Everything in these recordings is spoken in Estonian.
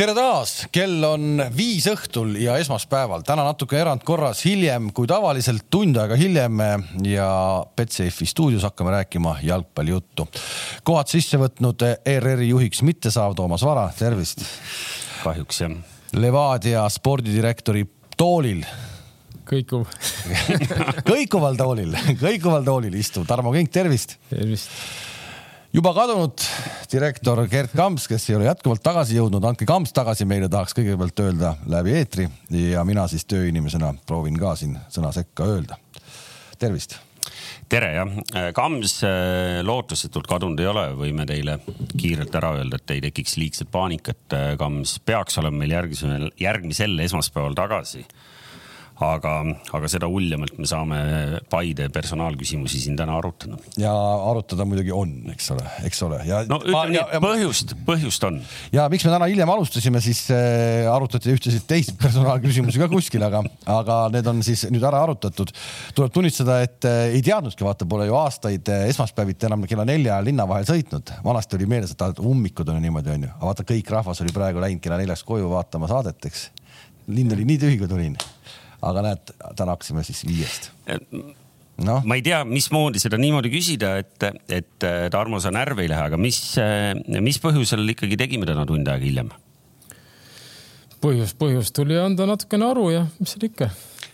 tere taas, kell on viis õhtul ja esmaspäeval, täna natuke erandkorras, hiljem kui tavaliselt, tund aega hiljem ja Betsafe'i stuudios hakkame rääkima jalgpallijuttu. kohad sisse võtnud ERR-i juhiks mitte saav Toomas Vara, tervist. kahjuks jah. Levadia spordidirektori toolil kõikuv kõikuval toolil, kõikuval toolil istuv Tarmo Kink, tervist. tervist juba kadunud direktor Gerd Kamps, kes ei ole jätkuvalt tagasi jõudnud, andke Kamps tagasi meile, tahaks kõigepealt öelda läbi eetri ja mina siis tööinimesena proovin ka siin sõna sekka öelda. tervist. tere jah, Kams äh, lootusetult kadunud ei ole, võime teile kiirelt ära öelda, et ei tekiks liigset paanikat. Kams peaks olema meil järgmisel, järgmisel esmaspäeval tagasi aga, aga seda uljemalt me saame Paide personaalküsimusi siin täna arutada. ja arutada muidugi on, eks ole, eks ole. no ütleme nii, põhjust, põhjust on. ja miks me täna hiljem alustasime, siis äh, arutati ühtesid teisi personaalküsimusi ka kuskil, aga, aga need on siis nüüd ära arutatud. tuleb tunnistada, et äh, ei teadnudki, vaata, pole ju aastaid äh, esmaspäeviti enam kella nelja linna vahel sõitnud. vanasti oli meeles, et ummikud on niimoodi, onju. aga vaata, kõik rahvas oli praegu läinud kella neljaks koju vaatama saadet, eks. linn oli nii tühi, kui tulin aga näed, täna hakkasime siis viiest no.. ma ei tea, mismoodi seda niimoodi küsida, et, et Tarmo, sa närvi ei lähe, aga mis, mis põhjusel ikkagi tegime täna tund aega hiljem? põhjus, põhjus tuli anda natukene aru ja mis seal ikka.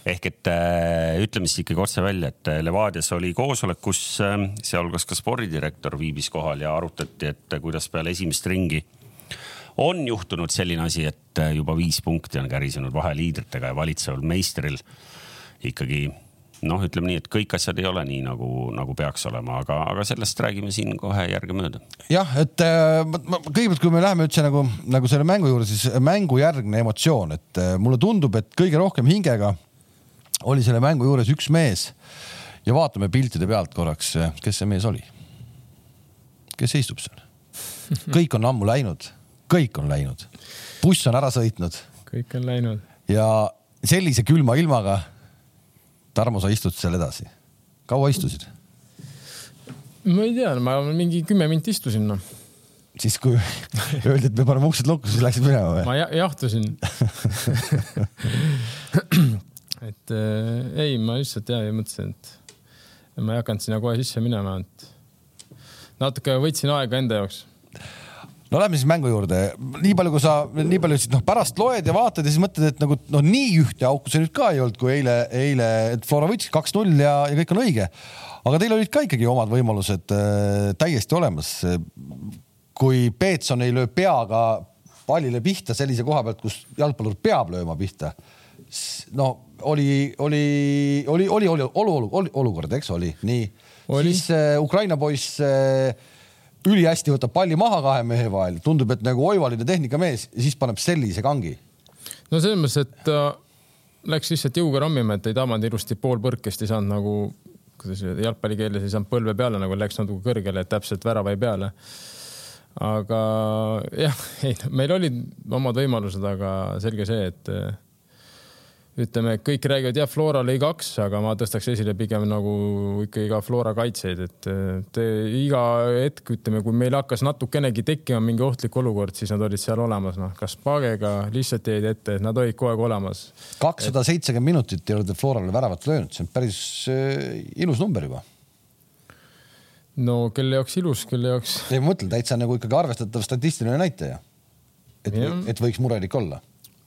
ehk et äh, ütleme siis ikkagi otse välja, et Levadias oli koosolek, kus äh, sealhulgas ka spordidirektor viibis kohal ja arutati, et kuidas peale esimest ringi on juhtunud selline asi, et äh, juba viis punkti on kärisenud vaheliidritega ja valitseval meistril ikkagi noh, ütleme nii, et kõik asjad ei ole nii nagu, nagu peaks olema, aga, aga sellest räägime siin kohe järgemööda. jah, et äh, ma, kõigepealt, kui me läheme üldse nagu, nagu selle mängu juurde, siis mängujärgne emotsioon, et äh, mulle tundub, et kõige rohkem hingega oli selle mängu juures üks mees ja vaatame piltide pealt korraks, kes see mees oli. kes istub seal? kõik on ammu läinud kõik on läinud, buss on ära sõitnud. kõik on läinud. ja sellise külma ilmaga. Tarmo, sa istud seal edasi. kaua istusid? ma ei tea, ma mingi kümme minti istusin noh. siis kui öeldi, et me paneme uksed lukku, siis läksid minema või? ma jahtusin et äh, ei, ma lihtsalt ja mõtlesin, et ma ei hakanud sinna kohe sisse minema, et natuke võtsin aega enda jaoks no lähme siis mängu juurde, nii palju, kui sa, nii palju siis noh, pärast loed ja vaatad ja siis mõtled, et nagu noh, nii ühte auku see nüüd ka ei olnud, kui eile, eile, et Flora võitis kaks-null ja, ja kõik on õige. aga teil olid ka ikkagi omad võimalused äh, täiesti olemas. kui Peetson ei löö peaga pallile pihta sellise koha pealt, kus jalgpallur peab lööma pihta, no oli, oli, oli, oli, oli, oli, oli olukord, eks oli, nii. siis äh, Ukraina poiss äh, ülihästi võtab palli maha kahe mehe vahel, tundub, et nagu oivaline tehnikamees siis paneb sellise kangi. no selles mõttes, et ta läks lihtsalt jõuga rammima, et ei tabanud ilusti poolpõrkest, ei saanud nagu, kuidas jalgpallikeeles ei saanud põlve peale, nagu läks natuke kõrgele, et täpselt värava peale. aga jah, ei, meil olid omad võimalused, aga selge see, et ütleme, kõik räägivad jah, Flora lõi kaks, aga ma tõstaks esile pigem nagu ikkagi ka Flora kaitseid, et te, iga hetk ütleme, kui meil hakkas natukenegi tekkima mingi ohtlik olukord, siis nad olid seal olemas, noh, kas paagega lihtsalt jäid ette, nad olid kogu aeg olemas. kakssada seitsekümmend minutit ei ole te Florale väravat löönud, see on päris äh, ilus number juba. no kelle jaoks ilus, kelle jaoks. ei, ma mõtlen täitsa nagu ikkagi arvestatav statistiline näitaja. et, et võiks murelik olla.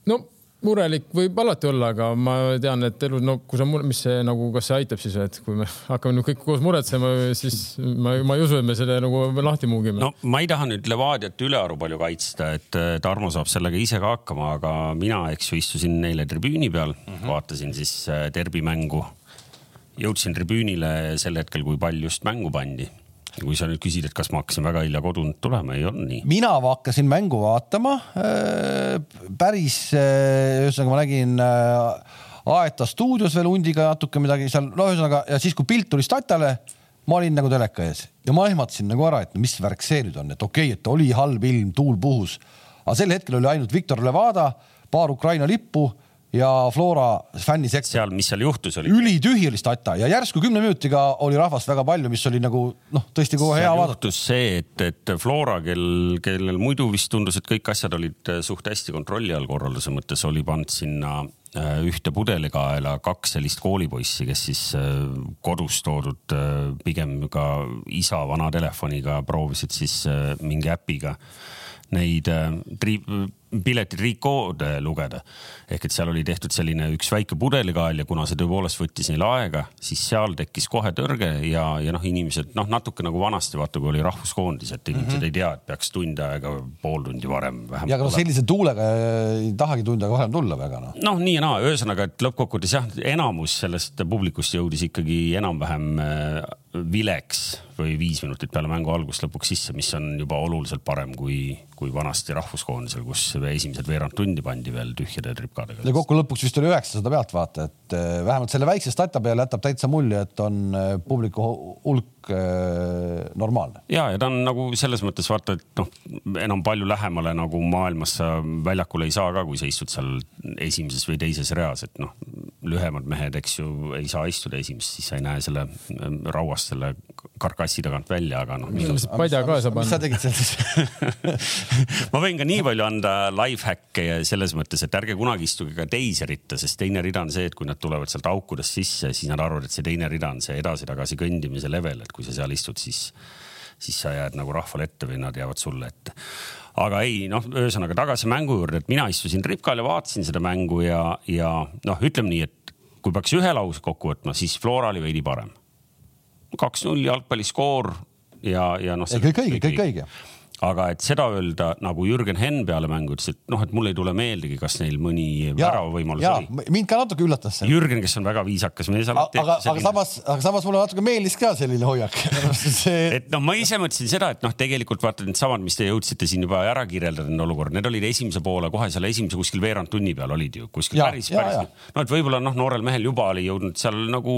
no murelik võib alati olla, aga ma tean, et elus, no kui sa, mis see nagu, kas see aitab siis, et kui me hakkame nüüd kõik koos muretsema, siis ma, ma ei usu, et me selle nagu lahti muugime. no ma ei taha nüüd Levadiat ülearu palju kaitsta, et äh, Tarmo saab sellega ise ka hakkama, aga mina, eks ju, istusin neile tribüüni peal mm, -hmm. vaatasin siis derbimängu. Äh, jõudsin tribüünile sel hetkel, kui pall just mängu pandi kui sa nüüd küsid, et kas ma hakkasin väga hilja kodunt tulema, ei olnud nii. mina hakkasin mängu vaatama äh, päris, äh, ühesõnaga ma nägin äh, Aeta stuudios veel hundiga natuke midagi seal, no ühesõnaga ja siis, kui pilt tuli statale, ma olin nagu teleka ees ja ma ehmatasin nagu ära, et mis värk see nüüd on, et okei okay,, et oli halb ilm, tuul puhus, aga sel hetkel oli ainult Viktor Levada, paar Ukraina lippu ja Flora fännisektor seal, mis seal juhtus, oli ülitühi oli stata ja järsku kümne minutiga oli rahvast väga palju, mis oli nagu noh, tõesti kohe hea vaadata. juhtus see, et, et Flora, kel, kellel muidu vist tundus, et kõik asjad olid äh, suht hästi kontrolli all korralduse mõttes, oli pannud sinna äh, ühte pudelikaela kaks sellist koolipoissi, kes siis äh, kodust toodud pigem ka isa vana telefoniga proovisid siis mingi äpiga neid äh, tri- pileti triikoode lugeda. ehk et seal oli tehtud selline üks väike pudelikael ja kuna see tõepoolest võttis neil aega, siis seal tekkis kohe tõrge ja, ja noh, inimesed noh, natuke nagu vanasti vaata, kui oli rahvuskoondis, et inimesed mm -hmm. ei tea, et peaks tund aega, pool tundi varem ja aga noh, vähemalt. sellise tuulega ei tahagi tund aega varem tulla väga noh. noh, nii ja naa, ühesõnaga, et lõppkokkuvõttes jah, enamus sellest publikust jõudis ikkagi enam-vähem äh, vileks või viis minutit peale mängu algust lõpuks sisse, mis on juba oluliselt parem kui, kui vanasti rahvuskoondisel, kus esimesed veerand tundi pandi veel tühjade tripkadega ja. kokku lõpuks vist oli üheksasada pealtvaatajat, vähemalt selle väikse stata peale jätab täitsa mulje, et on äh, publiku hulk äh, normaalne. ja, ja ta on nagu selles mõttes vaata, et noh, enam palju lähemale nagu maailmas sa väljakule ei saa ka, kui sa istud seal esimeses või teises reas, et noh, lühemad mehed, eks ju, ei saa istuda esimeses, siis sa ei näe selle rauast selle karkassi tagant välja, aga noh. lihtsalt padja kaasa mis sa tegid seal siis? ma võin ka nii palju anda life ja selles mõttes, et ärge kunagi istuge ka teise ritta, sest teine rida on see, et kui nad tulevad sealt aukudest sisse, siis nad arvavad, et see teine rida on see edasi-tagasi kõndimise level, et kui sa seal istud, siis, siis sa jääd nagu rahvale ette või nad jäävad sulle ette. aga ei noh, ühesõnaga tagasi mängu juurde, et mina istusin tripkal ja vaatasin seda mängu ja, ja noh, ütleme nii, et kui peaks ühe lause kokku võtma, siis Flora oli veidi parem. Kaks-null jalgpalliskoor ja, ja noh. Kõik õige, kõik õige. Aga et seda öelda nagu Jürgen Henn peale mängu ütles, et noh, et mul ei tule meeldigi, kas neil mõni väravavõimalus oli. mind ka natuke üllatas see. Jürgen, kes on väga viisakas mees aga, aga, aga samas, aga samas mulle natuke meeldis ka selline hoiak. see, et noh, ma ise mõtlesin seda, et noh, tegelikult vaata needsamad, mis te jõudsite siin juba ära kirjeldada, need olukorrad, need olid esimese poole kohe seal esimese kuskil veerand tunni peal olid ju kuskil Ja, päris, päris no et võib-olla noh, noorel mehel juba oli jõudnud seal nagu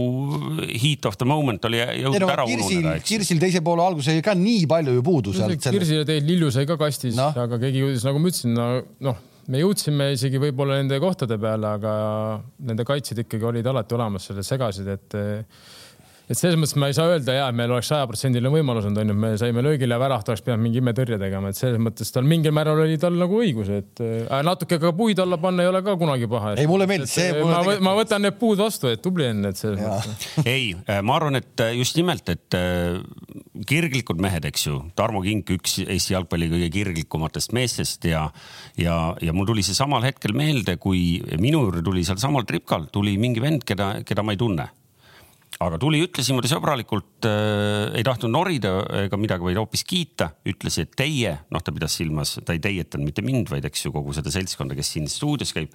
heat of the moment oli ei jõudnud no ära Kirsil ununeda. Kirsil teise poole alguses jäi ka nii palju ju puudu sealt. Kirsil teil Lillu sai ka kastis no., aga keegi jõudis, nagu ma ütlesin, no noh, me jõudsime isegi võib-olla nende kohtade peale, aga nende kaitsjad ikkagi olid alati olemas, selle segasid, et et selles mõttes ma ei saa öelda ja meil oleks sajaprotsendiline võimalus olnud, onju, me saime löögile väraht, oleks pidanud mingi imetõrje tegema, et selles mõttes tal mingil määral oli tal nagu õigus, et äh, natuke ka puid alla panna ei ole ka kunagi paha. Ei, mulle meeldis see, mulle ma, tegelikult- ma võtan need puud vastu, et tubli on, et selles Jaa. mõttes. ei, ma arvan, et just nimelt, et äh, kirglikud mehed, eks ju, Tarmo Kink, üks Eesti jalgpalli kõige kirglikumatest meestest ja, ja, ja mul tuli see samal hetkel meelde, kui minu juurde tuli sealsamal tripkal tuli mingi vend, keda, keda ma ei tunne aga tuli, ütles niimoodi sõbralikult äh,, ei tahtnud norida ega midagi, vaid hoopis kiita, ütles, et teie, noh, ta pidas silmas, ta ei teietanud mitte mind, vaid eks ju kogu seda seltskonda, kes siin stuudios käib,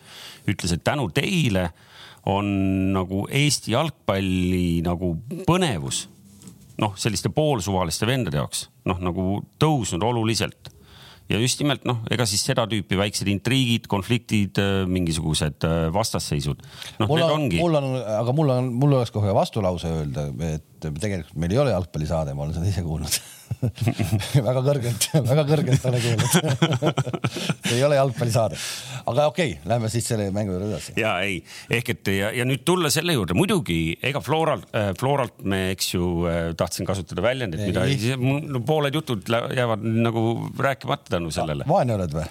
ütles, et tänu teile on nagu Eesti jalgpalli nagu põnevus noh, selliste poolsuvaliste vendade jaoks noh, nagu tõusnud oluliselt ja just nimelt noh, ega siis seda tüüpi väiksed intriigid, konfliktid, mingisugused äh, vastasseisud, noh, need on, ongi. mul on, aga mul on, mul oleks kohe vastulause öelda, et tegelikult meil ei ole jalgpallisaade, ma olen seda ise kuulnud väga kõrgelt, väga kõrgelt olen kuulnud ei ole jalgpallisaade, aga okei okay,, lähme siis selle mängu juurde edasi. ja ei, ehk et ja, ja nüüd tulla selle juurde, muidugi ega Floralt äh,, Floralt me, eks ju äh,, tahtsin kasutada väljendit, mida Ei. ei, no, pooled jutud jäävad nagu rääkimata tänu sellele. vaene oled või?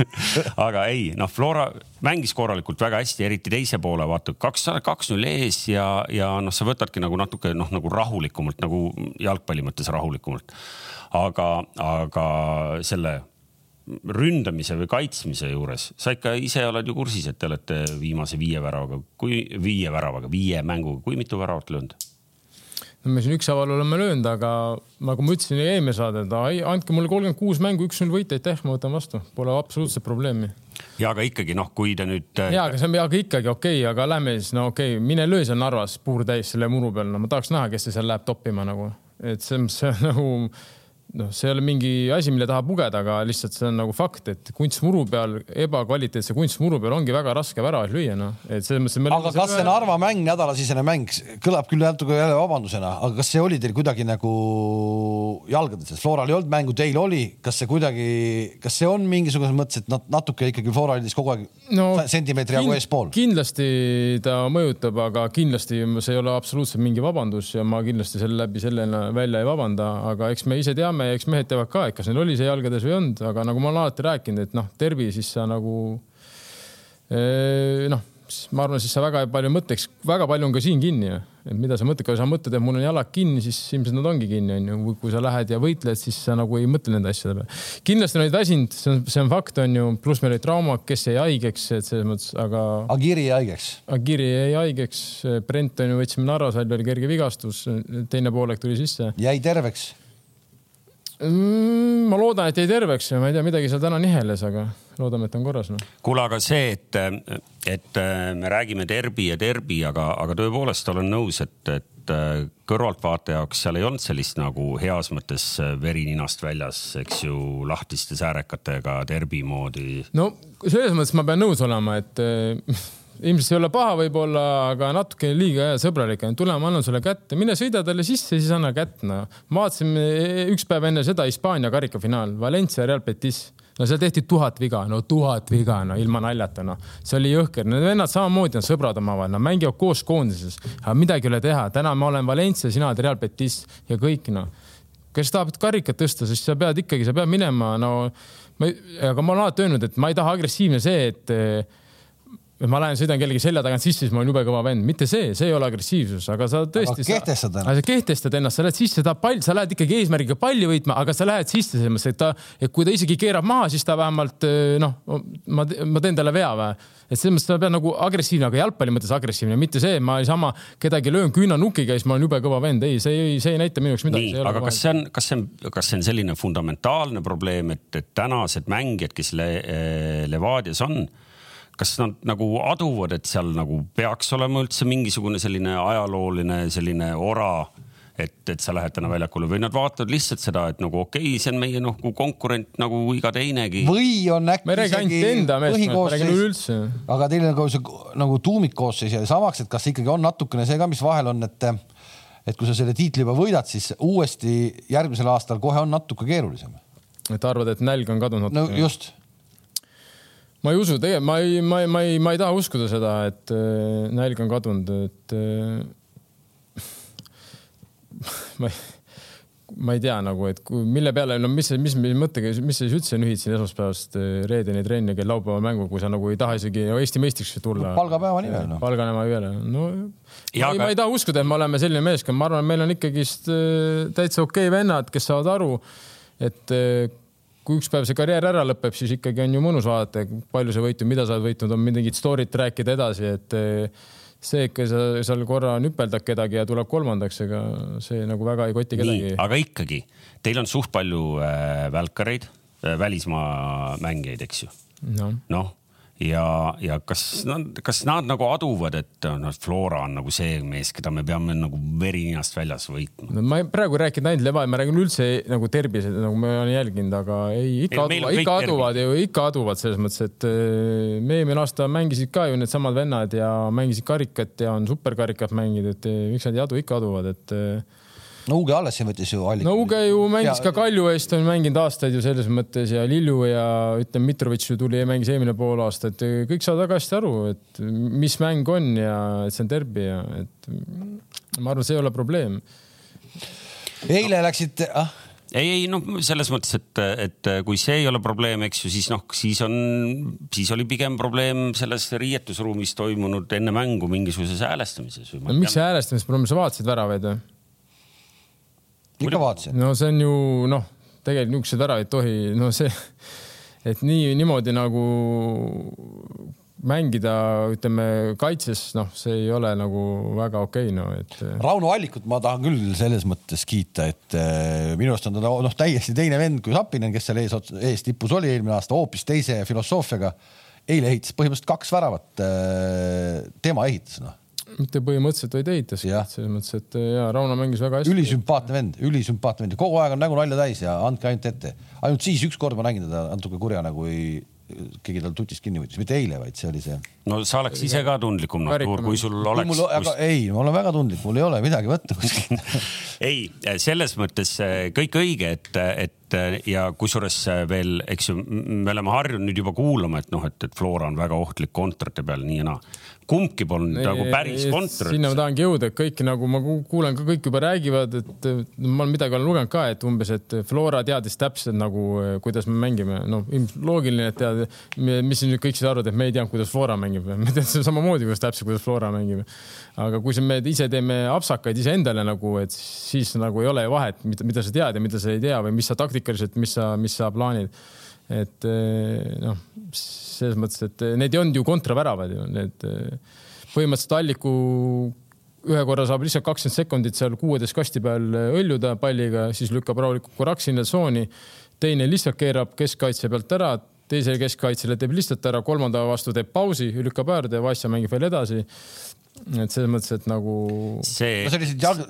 aga ei, noh, Flora mängis korralikult väga hästi, eriti teise poole, vaata kaks, kaks-null ees ja, ja noh, sa võtadki nagu natuke noh, nagu rahulikumalt nagu jalgpalli mõttes rahulikumalt. aga, aga selle ründamise või kaitsmise juures sa ikka ise oled ju kursis, et te olete viimase viie väravaga, kui viie väravaga, viie mänguga, kui mitu väravat löönud? No me siin ükshaaval oleme löönud, aga nagu ma ütlesin eelmine saade, et ai, andke mulle kolmkümmend kuus mängu, üks-null võita, aitäh, ma võtan vastu, pole absoluutselt probleemi. ja aga ikkagi noh, kui te nüüd. ja, aga see on, aga ikkagi okei okay,, aga lähme siis, no okei okay,, mine löö seal Narvas puur täis selle muru peal, no ma tahaks näha, kes see seal läheb toppima nagu, et see, see on nagu noh, see ei ole mingi asi, mille taha pugeda, aga lihtsalt see on nagu fakt, et kunstmuru peal, ebakvaliteetse kunstmuru peal ongi väga raske väravaid lüüa, noh. et selles mõttes. aga kas see Narva mäng, nädalasisene mäng, kõlab küll natuke jälle vabandusena, aga kas see oli teil kuidagi nagu jalgades, Floral ei olnud mängu, teil oli, kas see kuidagi, kas see on mingisuguses mõttes, et natuke ikkagi Flora andis kogu aeg no, sentimeetri jagu eespool? kindlasti ta mõjutab, aga kindlasti see ei ole absoluutselt mingi vabandus ja ma kindlasti selle läbi sellena välja ei vabanda, aga eks me ise teame ja eks mehed teavad ka, et kas neil oli see jalgades või ei olnud, aga nagu ma olen alati rääkinud, et noh, tervi siis sa nagu eh, noh, ma arvan, siis sa väga palju mõtleks, väga palju on ka siin kinni et mida sa mõtled, kui sa mõtled, et mul on jalad kinni, siis ilmselt nad ongi kinni, onju. kui sa lähed ja võitled, siis sa nagu ei mõtle nende asjade peale. kindlasti on neid väsinud, see on, see on fakt, onju, pluss meil olid traumad, kes jäi haigeks, et selles mõttes, aga. Agiri jäi haigeks. Agiri jäi haigeks, Brent onju, võtsime Narvas välja, oli kerge vigastus, teine poolek tuli sisse. jäi terveks mm,? ma loodan, et jäi terveks ja ma ei tea, midagi seal täna niheles, aga loodame, et on korras no.. kuule, aga see, et, et me räägime derbi ja derbi, aga, aga tõepoolest olen nõus, et, et kõrvaltvaataja jaoks seal ei olnud sellist nagu heas mõttes veri ninast väljas, eks ju, lahtiste säärekatega derbi moodi. no selles mõttes ma pean nõus olema, et ilmselt ei ole paha võib-olla, aga natuke liiga sõbralik on. tule, ma annan sulle kätte, mine sõida talle sisse, siis anna kätt, noh. ma vaatasin üks päev enne seda Hispaania karikafinaal, Valencia Real Betis no seal tehti tuhat viga, no tuhat viga, no ilma naljata, noh. see oli jõhker, need vennad samamoodi on sõbrad omavahel, nad mängivad koos koondises, aga midagi ei ole teha, täna ma olen Valencia, sina oled Real Betis ja kõik, noh. kes tahab karikat tõsta, siis sa pead ikkagi, sa pead minema, no ma, aga ma olen alati öelnud, et ma ei taha agressiivne see, et et ma lähen, sõidan kellegi selja tagant sisse, siis ma olen jube kõva vend, mitte see, see ei ole agressiivsus, aga sa tõesti. kehtestad ennast. sa kehtestad ennast, sa lähed sisse, tahad pall, sa lähed ikkagi eesmärgiga palli võitma, aga sa lähed sisse selles mõttes, et ta, et kui ta isegi keerab maha, siis ta vähemalt noh, ma, ma teen talle vea või. et selles mõttes ta peab nagu agressiivne, aga jalgpalli mõttes agressiivne, mitte see, et ma niisama kedagi löön küünarnukiga ja siis ma olen jube kõva vend. ei, see ei, see ei näita minu jaoks midagi. nii, aga kas see on, kas see on, kas see on selline fundamentaalne probleem, et, et tänased mängijad, kes Le, Levadias on kas nad nagu aduvad, et seal nagu peaks olema üldse mingisugune selline ajalooline selline ora, et, et sa lähed täna väljakule või nad vaatavad lihtsalt seda, et nagu okei okay,, see on meie noh, konkurent nagu iga teinegi. või on äkki ma ei räägi ainult enda meest, ma räägin üleüldse. aga teil on nagu see nagu tuumikkoosseis ja samaks, et kas ikkagi on natukene see ka, mis vahel on, et et kui sa selle tiitli juba võidad, siis uuesti järgmisel aastal kohe on natuke keerulisem. et arvad, et nälg on kadunud? no just ma ei usu, tegelikult ma ei, ma ei, ma ei, ma ei taha uskuda seda, et äh, nälg on kadunud, et äh, ma ei, ma ei tea nagu, et kui, mille peale, no mis, mis, mis mõttega, mis sa siis üldse nühitsid esmaspäevast äh, reedeni trenni ja kell laupäeva mängu, kui sa nagu ei taha isegi Eesti meistriks tulla no,. palgapäevani veel no.. palgapäevani veel, no. Ja, ma, aga... ma ei taha uskuda, et me oleme selline meeskond, ma arvan, et meil on ikkagist täitsa okei okay vennad, kes saavad aru, et kui üks päev see karjäär ära lõpeb, siis ikkagi on ju mõnus vaadata, palju sa võitnud, mida sa oled võitnud, on mingit story't rääkida edasi, et eh, see ikka sa seal korra nüpeldad kedagi ja tuleb kolmandaks, ega see nagu väga ei koti kedagi. aga ikkagi, teil on suht palju äh, välkareid äh,, välismaa mängijaid, eks ju? noh no ja, ja kas nad, kas nad nagu aduvad, et noh, Flora on nagu see mees, keda me peame nagu veri ninast väljas võitma? no ma praegu rääkinud ainult Leva, ma räägin üldse nagu tervise, nagu ma olen jälginud, aga ei ikka ei, aduvad, ikka aduvad ju, ikka aduvad selles mõttes, et eh, me eelmine aasta mängisid ka ju needsamad vennad ja mängisid karikat ja on superkarikat mänginud, et eh, miks nad ei adu, ikka aduvad, et eh, no Uge alles siin võttis ju alliku. no Uge ju mängis ja... ka Kalju eest, on mänginud aastaid ju selles mõttes ja Lilju ja ütleme, Mitrovic ju tuli ja mängis eelmine pool aastat, kõik saavad väga hästi aru, et mis mäng on ja et see on derbi ja et ma arvan, see ei ole probleem. eile läksid ah? ei, ei noh, selles mõttes, et, et kui see ei ole probleem, eks ju, siis noh, siis on, siis oli pigem probleem selles riietusruumis toimunud enne mängu mingisuguses häälestamises. no miks see häälestamisprobleem, sa vaatasid väravaid või? Ikka vaatasin. no see on ju noh, tegelikult niisuguseid väravaid ei tohi, no see, et nii niimoodi nagu mängida, ütleme kaitses, noh, see ei ole nagu väga okei okay,, no et. Rauno Allikut ma tahan küll selles mõttes kiita, et äh, minu arust on ta noh, täiesti teine vend kui Sapinen, kes seal ees, ees tipus oli eelmine aasta hoopis teise filosoofiaga. eile ehitas põhimõtteliselt kaks väravat. Äh, tema ehitas noh mitte põhimõtteliselt, vaid eitas. selles mõttes, et ja Rauno mängis väga hästi. ülisümpaatne vend, ülisümpaatne vend ja kogu aeg on nägu nalja täis ja andke ainult ette. ainult siis ükskord ma nägin teda natuke kurjana, kui keegi tal tutist kinni võttis, mitte eile, vaid see oli see. no sa oleks ise ka tundlikum natuur, kui sul oleks. Kus... ei, ma olen väga tundlik, mul ei ole midagi võtta kuskilt ei, selles mõttes eh, kõik õige, et, et ja kusjuures veel, eks ju, me oleme harjunud nüüd juba kuulama, et noh, et, et Flora on väga ohtlik kontrate peal nii ja naa kumbki polnud nagu päris kontor. sinna ma tahangi jõuda, et kõik nagu ma kuulen ka kõik juba räägivad, et ma midagi olen lugenud ka, et umbes, et Flora teadis täpselt nagu, kuidas me mängime. ilmselt loogiline, et tead, mis nüüd kõik siis arvavad, et me ei teadnud, kuidas Flora mängib. me teadsime samamoodi, kuidas täpselt, kuidas Flora mängib. aga kui me ise teeme apsakaid iseendale nagu, et siis nagu ei ole vahet, mida, mida sa tead ja mida sa ei tea või mis sa taktikaliselt, mis sa, mis sa plaanid et eh, noh, selles mõttes, et need ei olnud ju kontraväravad ju, need eh, põhimõtteliselt Alliku ühe korra saab lihtsalt kakskümmend sekundit seal kuueteist kasti peal õljuda palliga, siis lükkab rahulikult korraks sinna tsooni. teine lihtsalt keerab keskkaitse pealt ära, teisele keskkaitsele teeb lihtsalt ära, kolmanda vastu teeb pausi, lükkab äärde, Vassja mängib veel edasi et selles mõttes, et nagu. see no, jalg...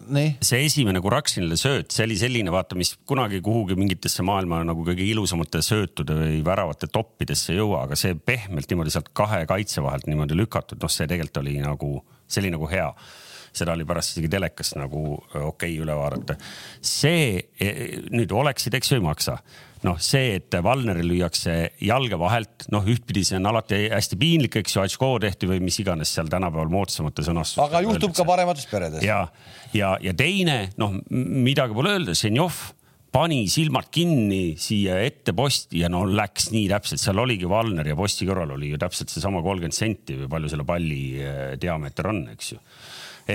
see esimene Kuraksinile sööt, see oli selline, vaata, mis kunagi kuhugi mingitesse maailma nagu kõige ilusamate söötude või väravate toppidesse ei jõua, aga see pehmelt niimoodi sealt kahe kaitse vahelt niimoodi lükatud, noh, see tegelikult oli nagu, see oli nagu hea seda oli pärast isegi telekas nagu okei okay, üle vaadata. see e, nüüd oleksid, eks ju, ei maksa noh, see, et Valneril lüüakse jalge vahelt, noh, ühtpidi see on alati hästi piinlik, eks ju, Atško tehti või mis iganes seal tänapäeval moodsamate sõnastus. aga juhtub öeldakse. ka paremates peredes. ja, ja, ja teine, noh, midagi pole öelda, Ženjov pani silmad kinni siia ette posti ja no läks nii täpselt, seal oligi Valner ja posti kõrval oli ju täpselt seesama kolmkümmend senti või palju selle palli eh, diameeter on, eks ju.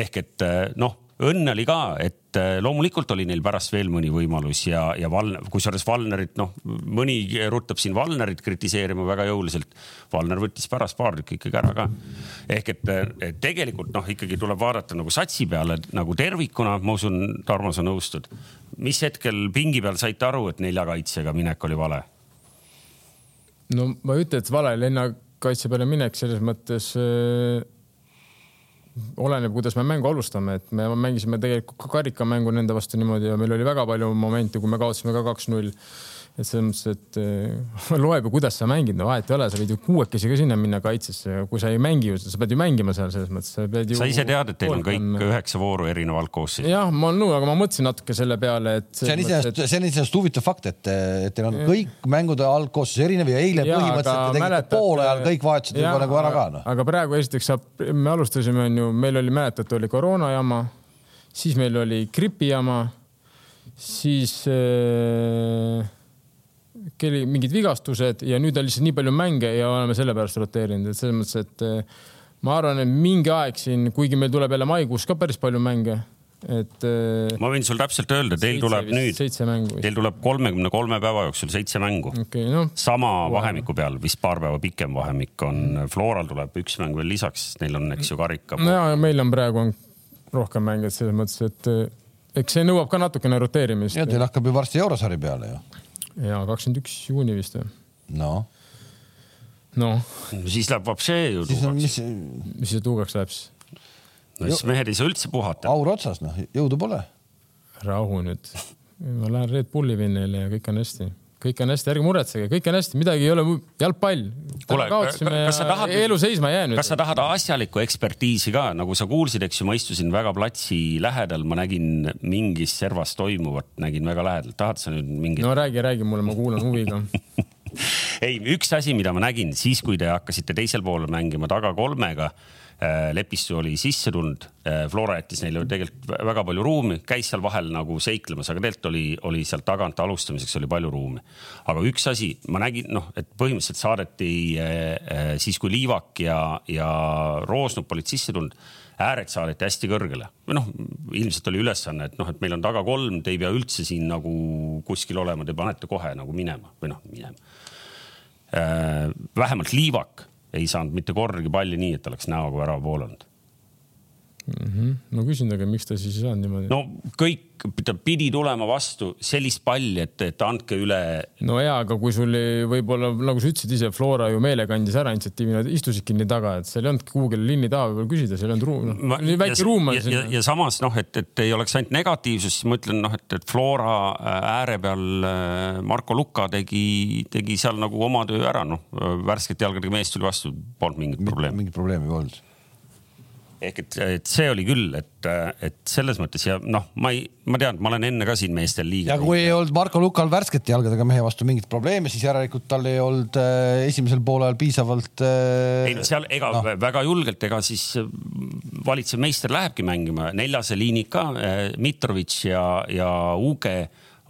ehk et eh, noh õnne oli ka, et äh, loomulikult oli neil pärast veel mõni võimalus ja, ja Val-, kusjuures Valnerit, noh, mõni ruttab siin Valnerit kritiseerima väga jõuliselt. Valner võttis pärast paar tükki ikkagi ära ka. ehk et, et tegelikult noh, ikkagi tuleb vaadata nagu satsi peale nagu tervikuna, ma usun, Tarmo, sa nõustud. mis hetkel pingi peal saite aru, et neljakaitsega minek oli vale? no ma ei ütle, et vale lennakaitse peale minek selles mõttes äh oleneb, kuidas me mängu alustame, et me mängisime tegelikult ka karikamängu nende vastu niimoodi ja meil oli väga palju momente, kui me kaotasime ka kaks-null et selles mõttes, et äh, loeb ju, kuidas sa mängid, no vahet ei ole, sa võid ju kuuekesi ka sinna minna kaitsesse, kui sa ei mängi, sa pead ju mängima seal selles mõttes, sa pead ju. sa ise tead, et teil on kõik on... üheksa vooru erinevalt koosseisu. jah, ma olen nõus, aga ma mõtlesin natuke selle peale, et. see on iseenesest, see on iseenesest huvitav fakt, et, et teil on kõik mängude algkoosseis erinev ja eile ja, põhimõtteliselt te tegite poole ajal kõik vahetused juba nagu ära ka noh. aga praegu esiteks saab, me alustasime, on ju, meil oli, mäletate, oli koroona jama, siis meil oli gripi jama, siis äh, keli mingid vigastused ja nüüd on lihtsalt nii palju mänge ja oleme sellepärast roteerinud, et selles mõttes, et eh, ma arvan, et mingi aeg siin, kuigi meil tuleb jälle maikuus ka päris palju mänge, et. Eh, ma võin sul täpselt öelda, teil tuleb nüüd, teil tuleb kolmekümne kolme päeva jooksul seitse mängu okay,. No, sama wow. vahemiku peal, vist paar päeva pikem vahemik on, Floral tuleb üks mäng veel lisaks, neil on, eks ju, karika. no ja meil on praegu on rohkem mänge, selles mõttes, et eh, eks see nõuab ka natukene roteerimist. ja teil hakkab ju varsti eurosari peale ju ja kakskümmend üks juuni vist või? noh. noh. siis läheb vapšee ju tuugaks. mis, mis see tuugaks läheb siis? no siis mehed ei saa üldse puhata. aur otsas, noh, jõudu pole. rahu nüüd. ma lähen Red Bulli vinnile ja kõik on hästi kõik on hästi, ärge muretsege, kõik on hästi, midagi ei ole, jalgpall. kaotasime ja elu seisma ei jäänud. kas sa tahad asjalikku ekspertiisi ka, nagu sa kuulsid, eks ju, ma istusin väga platsi lähedal, ma nägin mingis servas toimuvat, nägin väga lähedalt, tahad sa nüüd mingit? no räägi, räägi mulle, ma kuulan huviga ei, üks asi, mida ma nägin siis, kui te hakkasite teisel pool mängima taga kolmega Äh, Lepistu oli sisse tulnud, äh, Flora jättis neile tegelikult väga palju ruumi, käis seal vahel nagu seiklemas, aga tegelikult oli, oli sealt tagant alustamiseks oli palju ruumi. aga üks asi, ma nägin, noh, et põhimõtteliselt saadeti äh, siis, kui Liivak ja, ja Roosnup olid sisse tulnud ääred saadeti hästi kõrgele või noh, ilmselt oli ülesanne, et noh, et meil on taga kolm, te ei pea üldse siin nagu kuskil olema, te panete kohe nagu minema või noh, minema. vähemalt Liivak ei saanud mitte kordagi palli nii, et oleks näoga värava poole olnud. Mm. -hmm. ma küsin taga, miks ta siis ei saanud niimoodi? no kõik, ta pidi tulema vastu sellist palli, et, et andke üle. no ja, aga kui sul võib-olla nagu sa ütlesid ise, Flora ju meelega andis ära initsiatiivi, nad istusidki nii taga, et seal ei olnud kuhugi linni taha võib-olla küsida, seal ei olnud ruumi no,, nii väike ja, ruum on. Ja, ja samas noh, et, et ei oleks ainult negatiivsus, siis ma ütlen noh, et, et Flora äh, ääre peal äh, Marko Luka tegi, tegi seal nagu oma töö ära, noh värskete jalgadega mees tuli vastu, polnud mingit probleemi. mingit probleemi ei olnud ehk et, et see oli küll, et, et selles mõttes ja noh, ma ei, ma tean, ma olen enne ka siin meestel liiga. ja kui ei olnud Marko Lukal värskete jalgadega mehe vastu mingit probleemi, siis järelikult tal ei olnud äh, esimesel poolel piisavalt äh,. ei no seal ega no. väga julgelt, ega siis äh, valitsev meister lähebki mängima, neljase liinika äh,, Mitrovic ja, ja Uge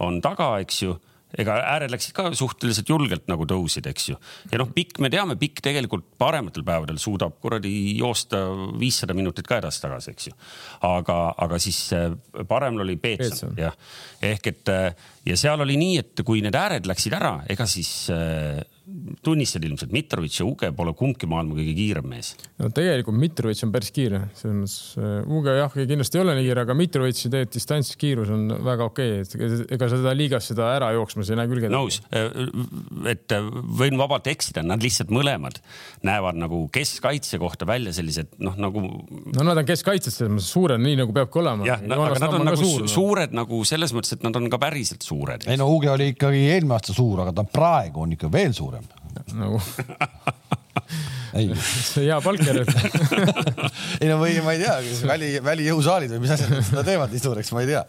on taga, eks ju ega ääred läksid ka suhteliselt julgelt nagu tõusid, eks ju. ja noh, Pikk, me teame, Pikk tegelikult parematel päevadel suudab kuradi joosta viissada minutit ka edasi-tagasi, eks ju. aga, aga siis äh, parem oli Peetson, jah. ehk et äh, ja seal oli nii, et kui need ääred läksid ära, ega siis äh, tunnistad ilmselt, Mitrovic ja Uge pole kumbki maailma kõige kiirem mees. no tegelikult Mitrovic on päris kiire, selles mõttes äh, Uge jah, kindlasti ei ole nii kiire, aga Mitrovici tegelikult distantskiirus on väga okei okay., et ega seda liigas seda ära jooksmas ei näe küll kedagi. nõus, äh, et äh, võin vabalt eksida, nad lihtsalt mõlemad näevad nagu keskkaitse kohta välja sellised noh, nagu. no nad on keskkaitses selles mõttes suured, nii nagu peabki olema. jah, aga nad on nagu suur, suured nagu selles mõttes, et nad on ka päriselt suured. ei no Uge oli ikkagi eelmine aasta suur, aga ta praegu on ikka veel suurem nagu ei. see hea palk järjest ei no või ma ei tea, väli, välijõusaalid või mis asjad seda teevad nii suureks, ma ei tea.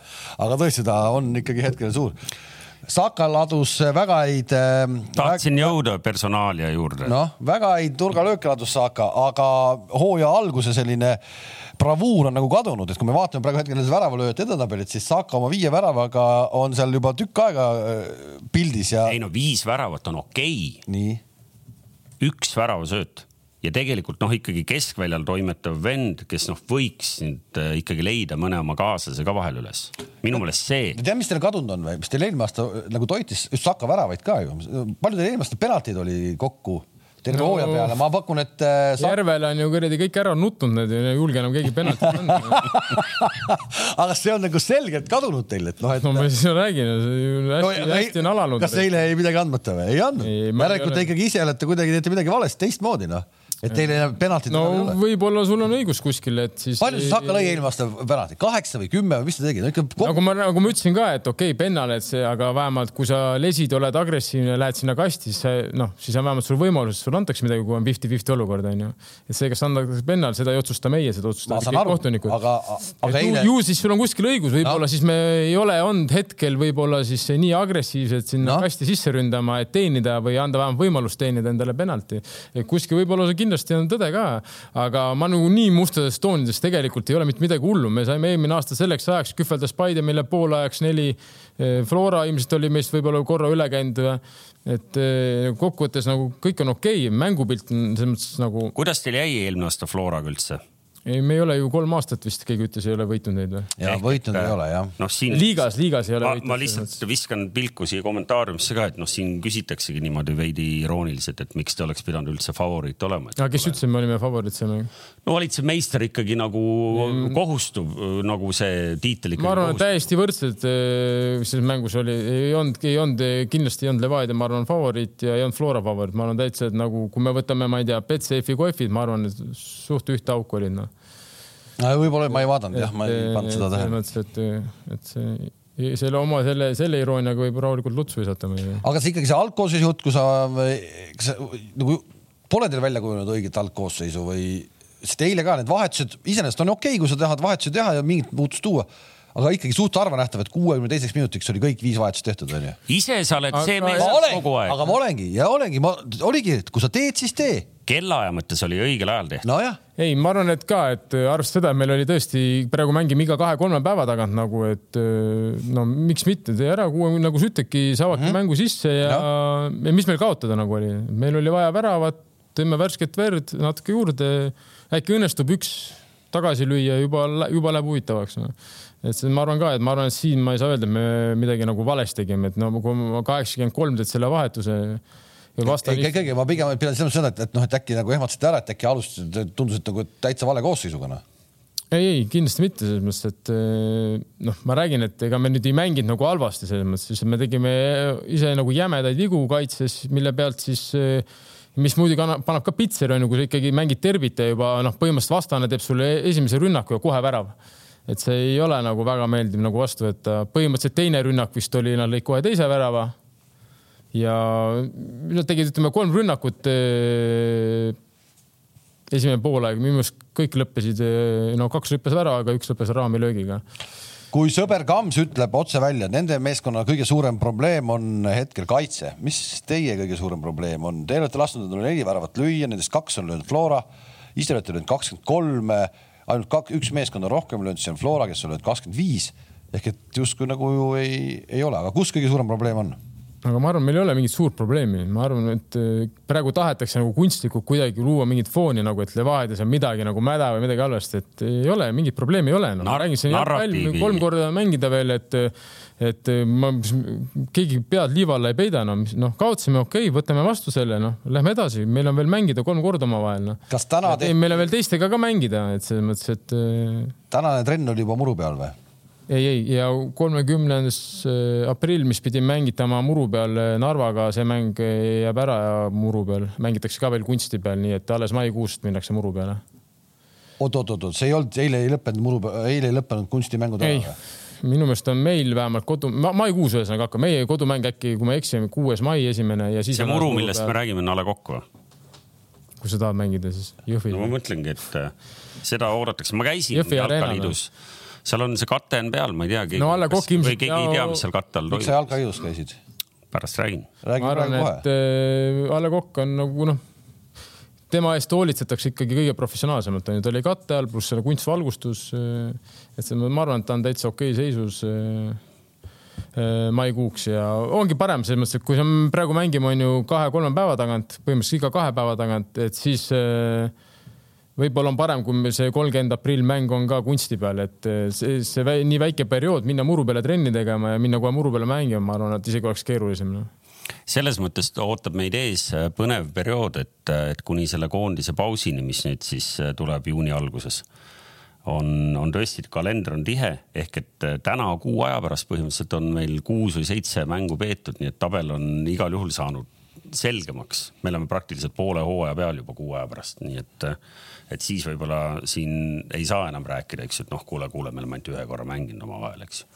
aga tõesti, ta on ikkagi hetkel suur. Saka ladus väga häid äh,. tahtsin väga, jõuda personaalia juurde. noh, väga häid nurgalööke ladus Saka, aga hooaja alguse selline bravuur on nagu kadunud, et kui me vaatame praegu hetkel nende väravalööjate edetabelit, siis Saka oma viie väravaga on seal juba tükk aega äh, pildis ja. ei no viis väravat on okei okay.. nii üks väravasööt ja tegelikult noh, ikkagi keskväljal toimetav vend, kes noh, võiks nüüd äh, ikkagi leida mõne oma kaaslase ka vahel üles. minu meelest see. tead, mis teil kadunud on või, mis teil eelmine aasta äh, nagu toitis just Saka väravaid ka ju. palju teil eelmine aasta penaltid oli kokku? Terve no, hooaja peale, ma pakun, et äh, sa.... Järvel on ju kuradi kõik ära nutnud, need ei julge enam keegi penaltit anda aga see on nagu selgelt kadunud teil, et noh, et. no ma siis räägin, hästi no,, hästi on alanud. kas eile jäi midagi andmata või? ei andnud. järelikult te ikkagi ise olete kuidagi teete midagi valesti, teistmoodi noh et teil enam penaltit no võib-olla sul on õigus kuskil, et siis. palju siis Saka lõi eelmine aasta penaltit, kaheksa või kümme või mis ta tegi no,? Ikka... nagu ma, nagu ma ütlesin ka, et okei okay,, pennal, et see, aga vähemalt kui sa lesid, oled agressiivne, lähed sinna kasti, siis noh, siis on vähemalt sul võimalus, sulle antakse midagi, kui on fifty-fifty olukord onju. et see, kas antakse pennal, seda ei otsusta meie, seda otsustavad kõik kohtunikud. aga, aga eile. ju siis sul on kuskil õigus, võib-olla no. siis me ei ole olnud hetkel võib-olla siis nii agressiivsed sinna no. kasti sisse ründama, et teenida või anda vähemalt võimalust teenida endale penalti. kuskil võib-olla see kindlasti on tõde ka aga ma nagu nii mustades toonides tegelikult ei ole mitte midagi hullu, me saime eelmine aasta selleks ajaks kühveldas Paide meile poolajaks neli. Eh, Flora ilmselt oli meist võib-olla korra üle käinud. et eh, kokkuvõttes nagu kõik on okei okay., mängupilt on selles mõttes nagu. kuidas teil jäi eelmine aasta Floraga üldse? Ei, me ei ole ju kolm aastat vist, keegi ütles, ei ole võitnud neid või? ja võitnud ei ole jah. noh, siin. liigas, liigas ei ole ma, võitnud. ma lihtsalt viskan pilku siia kommentaariumisse ka, et noh, siin küsitaksegi niimoodi veidi irooniliselt, et miks te oleks pidanud üldse favoriit olema. aga kes ütles, et me olime favoriit seal? No valitsev meister ikkagi nagu mm. kohustub nagu see tiitel ikkagi. ma arvan, et täiesti võrdsed äh, selles mängus oli, ei olnud, ei olnud, kindlasti ei olnud Levadia, ma arvan, favoriit ja ei olnud Flora favoriit, ma arvan täitsa, et nagu kui me võtame, ma ei tea, Betsafe'i kohvid, ma arvan, et suht ühte auku olid noh võib-olla ma ei vaadanud jah, ma ei pannud seda tähele. selles mõttes, et, et see selle oma selle, selle irooniaga võib rahulikult lutsu visata aga see ikkagi see algkoosseisu jutt, kui sa, kas nagu pole teil välja kujunenud õiget algkoosseisu või, sest eile ka need vahetused iseenesest on okei okay,, kui sa tahad vahetusi teha ja mingit muutust tuua aga ikkagi suht harva nähtav, et kuuekümne teiseks minutiks oli kõik viis vahetust tehtud, onju. ise sa oled see mees kogu aeg. aga ma olengi ja olengi, ma oligi, et kui sa teed, siis tee. kellaaja mõttes oli õigel ajal tehtud. nojah. ei, ma arvan, et ka, et arvestades seda, et meil oli tõesti, praegu mängime iga kahe-kolme päeva tagant nagu, et no miks mitte, tee ära kuue, nagu sa ütledki, saavadki mm -hmm. mängu sisse ja, ja mis meil kaotada nagu oli, meil oli vaja väravat, tõime värsket verd natuke juurde, äkki õnnestub üks tagasi lüüa, juba, juba läheb huvitavaks no et see, ma arvan ka, et ma arvan, et siin ma ei saa öelda, et me midagi nagu valesti tegime, et no kui ma kaheksakümmend kolm teed selle vahetuse ei, ikkagi ma pigem selles mõttes seda, et, et noh, et äkki nagu ehmatasite ära, et äkki alustasite, tundus, et nagu täitsa vale koosseisuga noh. Ei, ei kindlasti mitte selles mõttes, et eh, noh, ma räägin, et ega me nüüd ei mänginud nagu halvasti selles mõttes, siis me tegime ise nagu jämedaid vigu kaitses, mille pealt siis eh, mis muidugi annab, paneb ka pitseri onju, kui sa ikkagi mängid terbit ja juba noh, põhimõtteliselt vastane teeb sulle esimese rünnaku ja kohe värav. et see ei ole nagu väga meeldiv nagu vastu võtta. põhimõtteliselt teine rünnak vist oli, nad lõid kohe teise värava. ja nad tegid, ütleme kolm rünnakut eh, esimene poolaeg, minu meelest kõik lõppesid, no kaks lõppes väravaga, üks lõppes raamilöögiga. Kui sõber Kams ütleb otse välja, nende meeskonna kõige suurem probleem on hetkel kaitse, mis teie kõige suurem probleem on? Te olete lasknud endale neli väravat lüüa, nendest kaks on löönud Flora, ise olete löönud kakskümmend kolm, ainult kaks, üks meeskond on rohkem löönud, see on Flora, kes on löönud kakskümmend viis ehk et justkui nagu ju ei, ei ole, aga kus kõige suurem probleem on? Aga ma arvan, meil ei ole mingit suurt probleemi, ma arvan, et äh, praegu tahetakse nagu kunstlikult kuidagi luua mingit fooni nagu, et Levadias on midagi nagu mäda või midagi halvasti, et ei ole mingit probleemi ei ole no.. ma räägin siin jalgpall kolm korda mängida veel, et, et ma, keegi pead liiva alla ei peida, no noh, kaotasime, okei okay,, võtame vastu selle, noh, lähme edasi, meil on veel mängida kolm korda omavahel, noh. kas täna te... meil on veel teistega ka mängida, et selles mõttes, et. Äh, tänane trenn oli juba muru peal või? Ei, ei ja kolmekümnes äh, aprill, mis pidi mängitama muru peal äh, Narvaga, see mäng äh, jääb ära ja muru peal mängitakse ka veel kunsti peal, nii et alles maikuust minnakse muru peale. oot-oot-oot, see ei olnud, eile ei lõppenud muru peal, eile ei lõppenud kunstimängud ära või? minu meelest on meil vähemalt kodu ma,, maikuus ühesõnaga hakkab, meie kodumäng äkki, kui ma ei eksi, kuues mai esimene ja siis. see muru, millest peal. me räägime, on A Le Coq või? kui sa tahad mängida, siis Jõhvis no,. ma mõtlengi, et seda oodatakse, ma käisin Jalkaliidus seal on see kate on peal, ma ei tea. no A Le Coq ilmselt. või keegi ei tea, mis seal katte all toimub. miks sa jalkaliidus käisid? pärast räägin. ma arvan, et äh, A Le Coq on nagu noh, tema eest hoolitsetakse ikkagi kõige professionaalsemalt onju, ta oli katte all, pluss selle kunstvalgustus. Äh, et see, ma arvan, et ta on täitsa okei seisus äh, maikuuks ja ongi parem selles mõttes, et kui me praegu mängime, on ju kahe-kolme päeva tagant, põhimõtteliselt iga kahe päeva tagant, et siis äh, võib-olla on parem, kui see kolmkümmend aprill mäng on ka kunsti peal, et eh, see, see nii väike periood minna muru peale trenni tegema ja minna kohe muru peale mängima, ma arvan, et isegi oleks keerulisem no selles mõttes ootab meid ees äh, põnev periood, et, äh, et kuni selle koondise pausini, mis nüüd siis tuleb juuni alguses, on, on tõesti, kalender on tihe ehk et täna kuu aja pärast põhimõtteliselt on meil kuus või seitse mängu peetud, nii et tabel on igal juhul saanud selgemaks. me oleme praktiliselt poole hooaja peal juba kuu aja pärast, nii et et siis võib-olla siin ei saa enam rääkida, eks ju, et noh, kuule, kuule, me oleme ainult ühe korra mänginud omavahel, eks ju.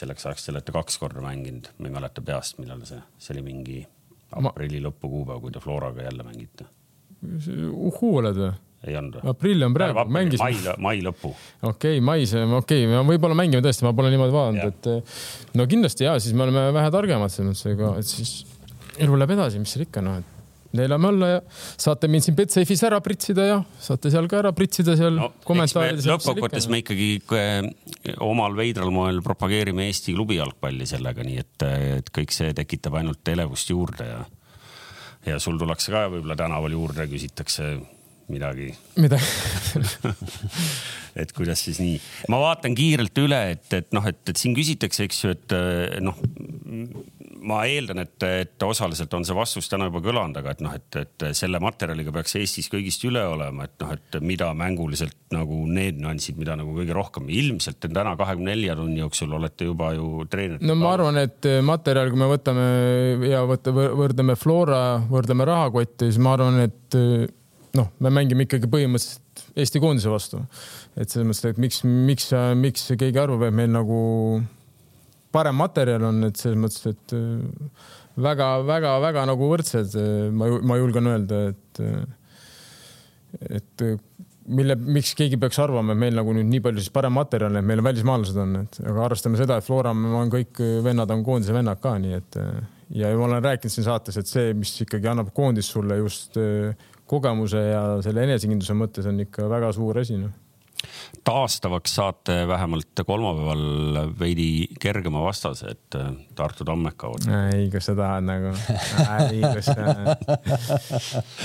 selleks ajaks te olete kaks korda mänginud, ma ei mäleta peast, millal see, see oli mingi aprilli lõpu kuupäev, kui te Floraga jälle mängite. uhhuu oled või? ei olnud või? aprill on praegu, mängisime. mai, mai lõpu. okei okay,, mais, okei okay,, võib-olla mängime tõesti, ma pole niimoodi vaadanud, et no kindlasti ja siis me oleme vähe targemad selles mõttes, ega, et siis elu läheb edasi, mis seal ikka noh, et neelame alla ja saate mind siin Betsafe'is ära pritsida ja saate seal ka ära pritsida seal no, kommentaarides. lõppkokkuvõttes me ikkagi eh, omal veidral moel propageerime Eesti klubi jalgpalli sellega, nii et, et kõik see tekitab ainult elevust juurde ja, ja sul tullakse ka võib-olla tänaval juurde, küsitakse midagi. midagi et kuidas siis nii, ma vaatan kiirelt üle, et, et noh, et, et siin küsitakse, eks ju, et noh ma eeldan, et, et osaliselt on see vastus täna juba kõlanud, aga et noh, et, et selle materjaliga peaks Eestis kõigist üle olema, et noh, et mida mänguliselt nagu need nüansid, mida nagu kõige rohkem ilmselt täna kahekümne nelja tunni jooksul olete juba ju treeninud. no ma arvan, et materjal, kui me võtame ja võtta, võrdleme Flora, võrdleme rahakotti, siis ma arvan, et noh, me mängime ikkagi põhimõtteliselt Eesti koondise vastu. et selles mõttes, et miks, miks, miks keegi arvab, et meil nagu parem materjal on, et selles mõttes, et väga-väga-väga äh, nagu võrdsed, äh, ma, ma julgen öelda, et, äh, et mille, miks keegi peaks arvama, et meil nagu nüüd nii palju siis parem materjal, et meil välismaalased on, et aga arvestame seda, et Flora on kõik vennad on koondise vennad ka, nii et ja ma olen rääkinud siin saates, et see, mis ikkagi annab koondis sulle just kogemuse ja selle enesekindluse mõttes on ikka väga suur asi noh taastavaks saate vähemalt kolmapäeval veidi kergema vastase, et äh, Tartu Tammeka otsa. ei, kas sa tahad nagu, ei, kas sa,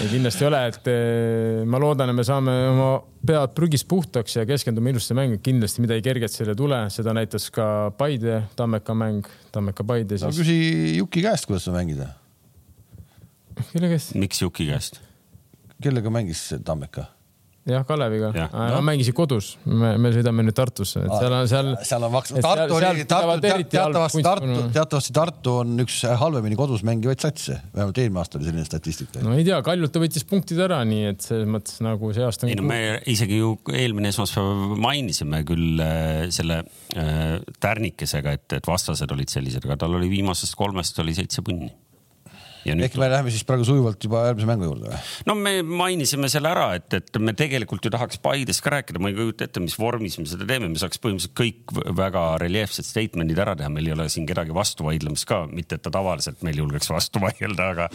ei kindlasti ei ole, et äh, ma loodan, et me saame oma pead prügist puhtaks ja keskendume ilusti mängu, kindlasti midagi kerget seal ei tule, seda näitas ka Paide Tammeka mäng, Tammeka-Paide siis. no küsi Juki käest, kuidas sa mängid. kelle käest? miks Juki käest? kellega mängis Tammeka? jah, Kaleviga Jah.. Nad mängisid kodus, me, me sõidame nüüd Tartusse, et seal on seal. seal on maks-, et Tartu oli, Tartu teatavasti Tartu, teatavasti Tartu on üks halvemini kodus mängivaid satse, vähemalt eelmine aasta oli selline statistika. no ei tea, Kaljult ta võttis punktid ära, nii et selles mõttes nagu see aasta. ei no me isegi ju eelmine esmaspäev mainisime küll äh, selle äh, tärnikesega, et, et vastased olid sellised, aga tal oli viimasest kolmest oli seitse punni. Ehk me läheme siis praegu sujuvalt juba järgmise mängu juurde või? no me mainisime selle ära, et, et me tegelikult ju tahaks Paidest ka rääkida, ma ei kujuta ette, mis vormis me seda teeme, me saaks põhimõtteliselt kõik väga reljeefsed statement'id ära teha, meil ei ole siin kedagi vastu vaidlemas ka, mitte et ta tavaliselt meil julgeks vastu vaielda, aga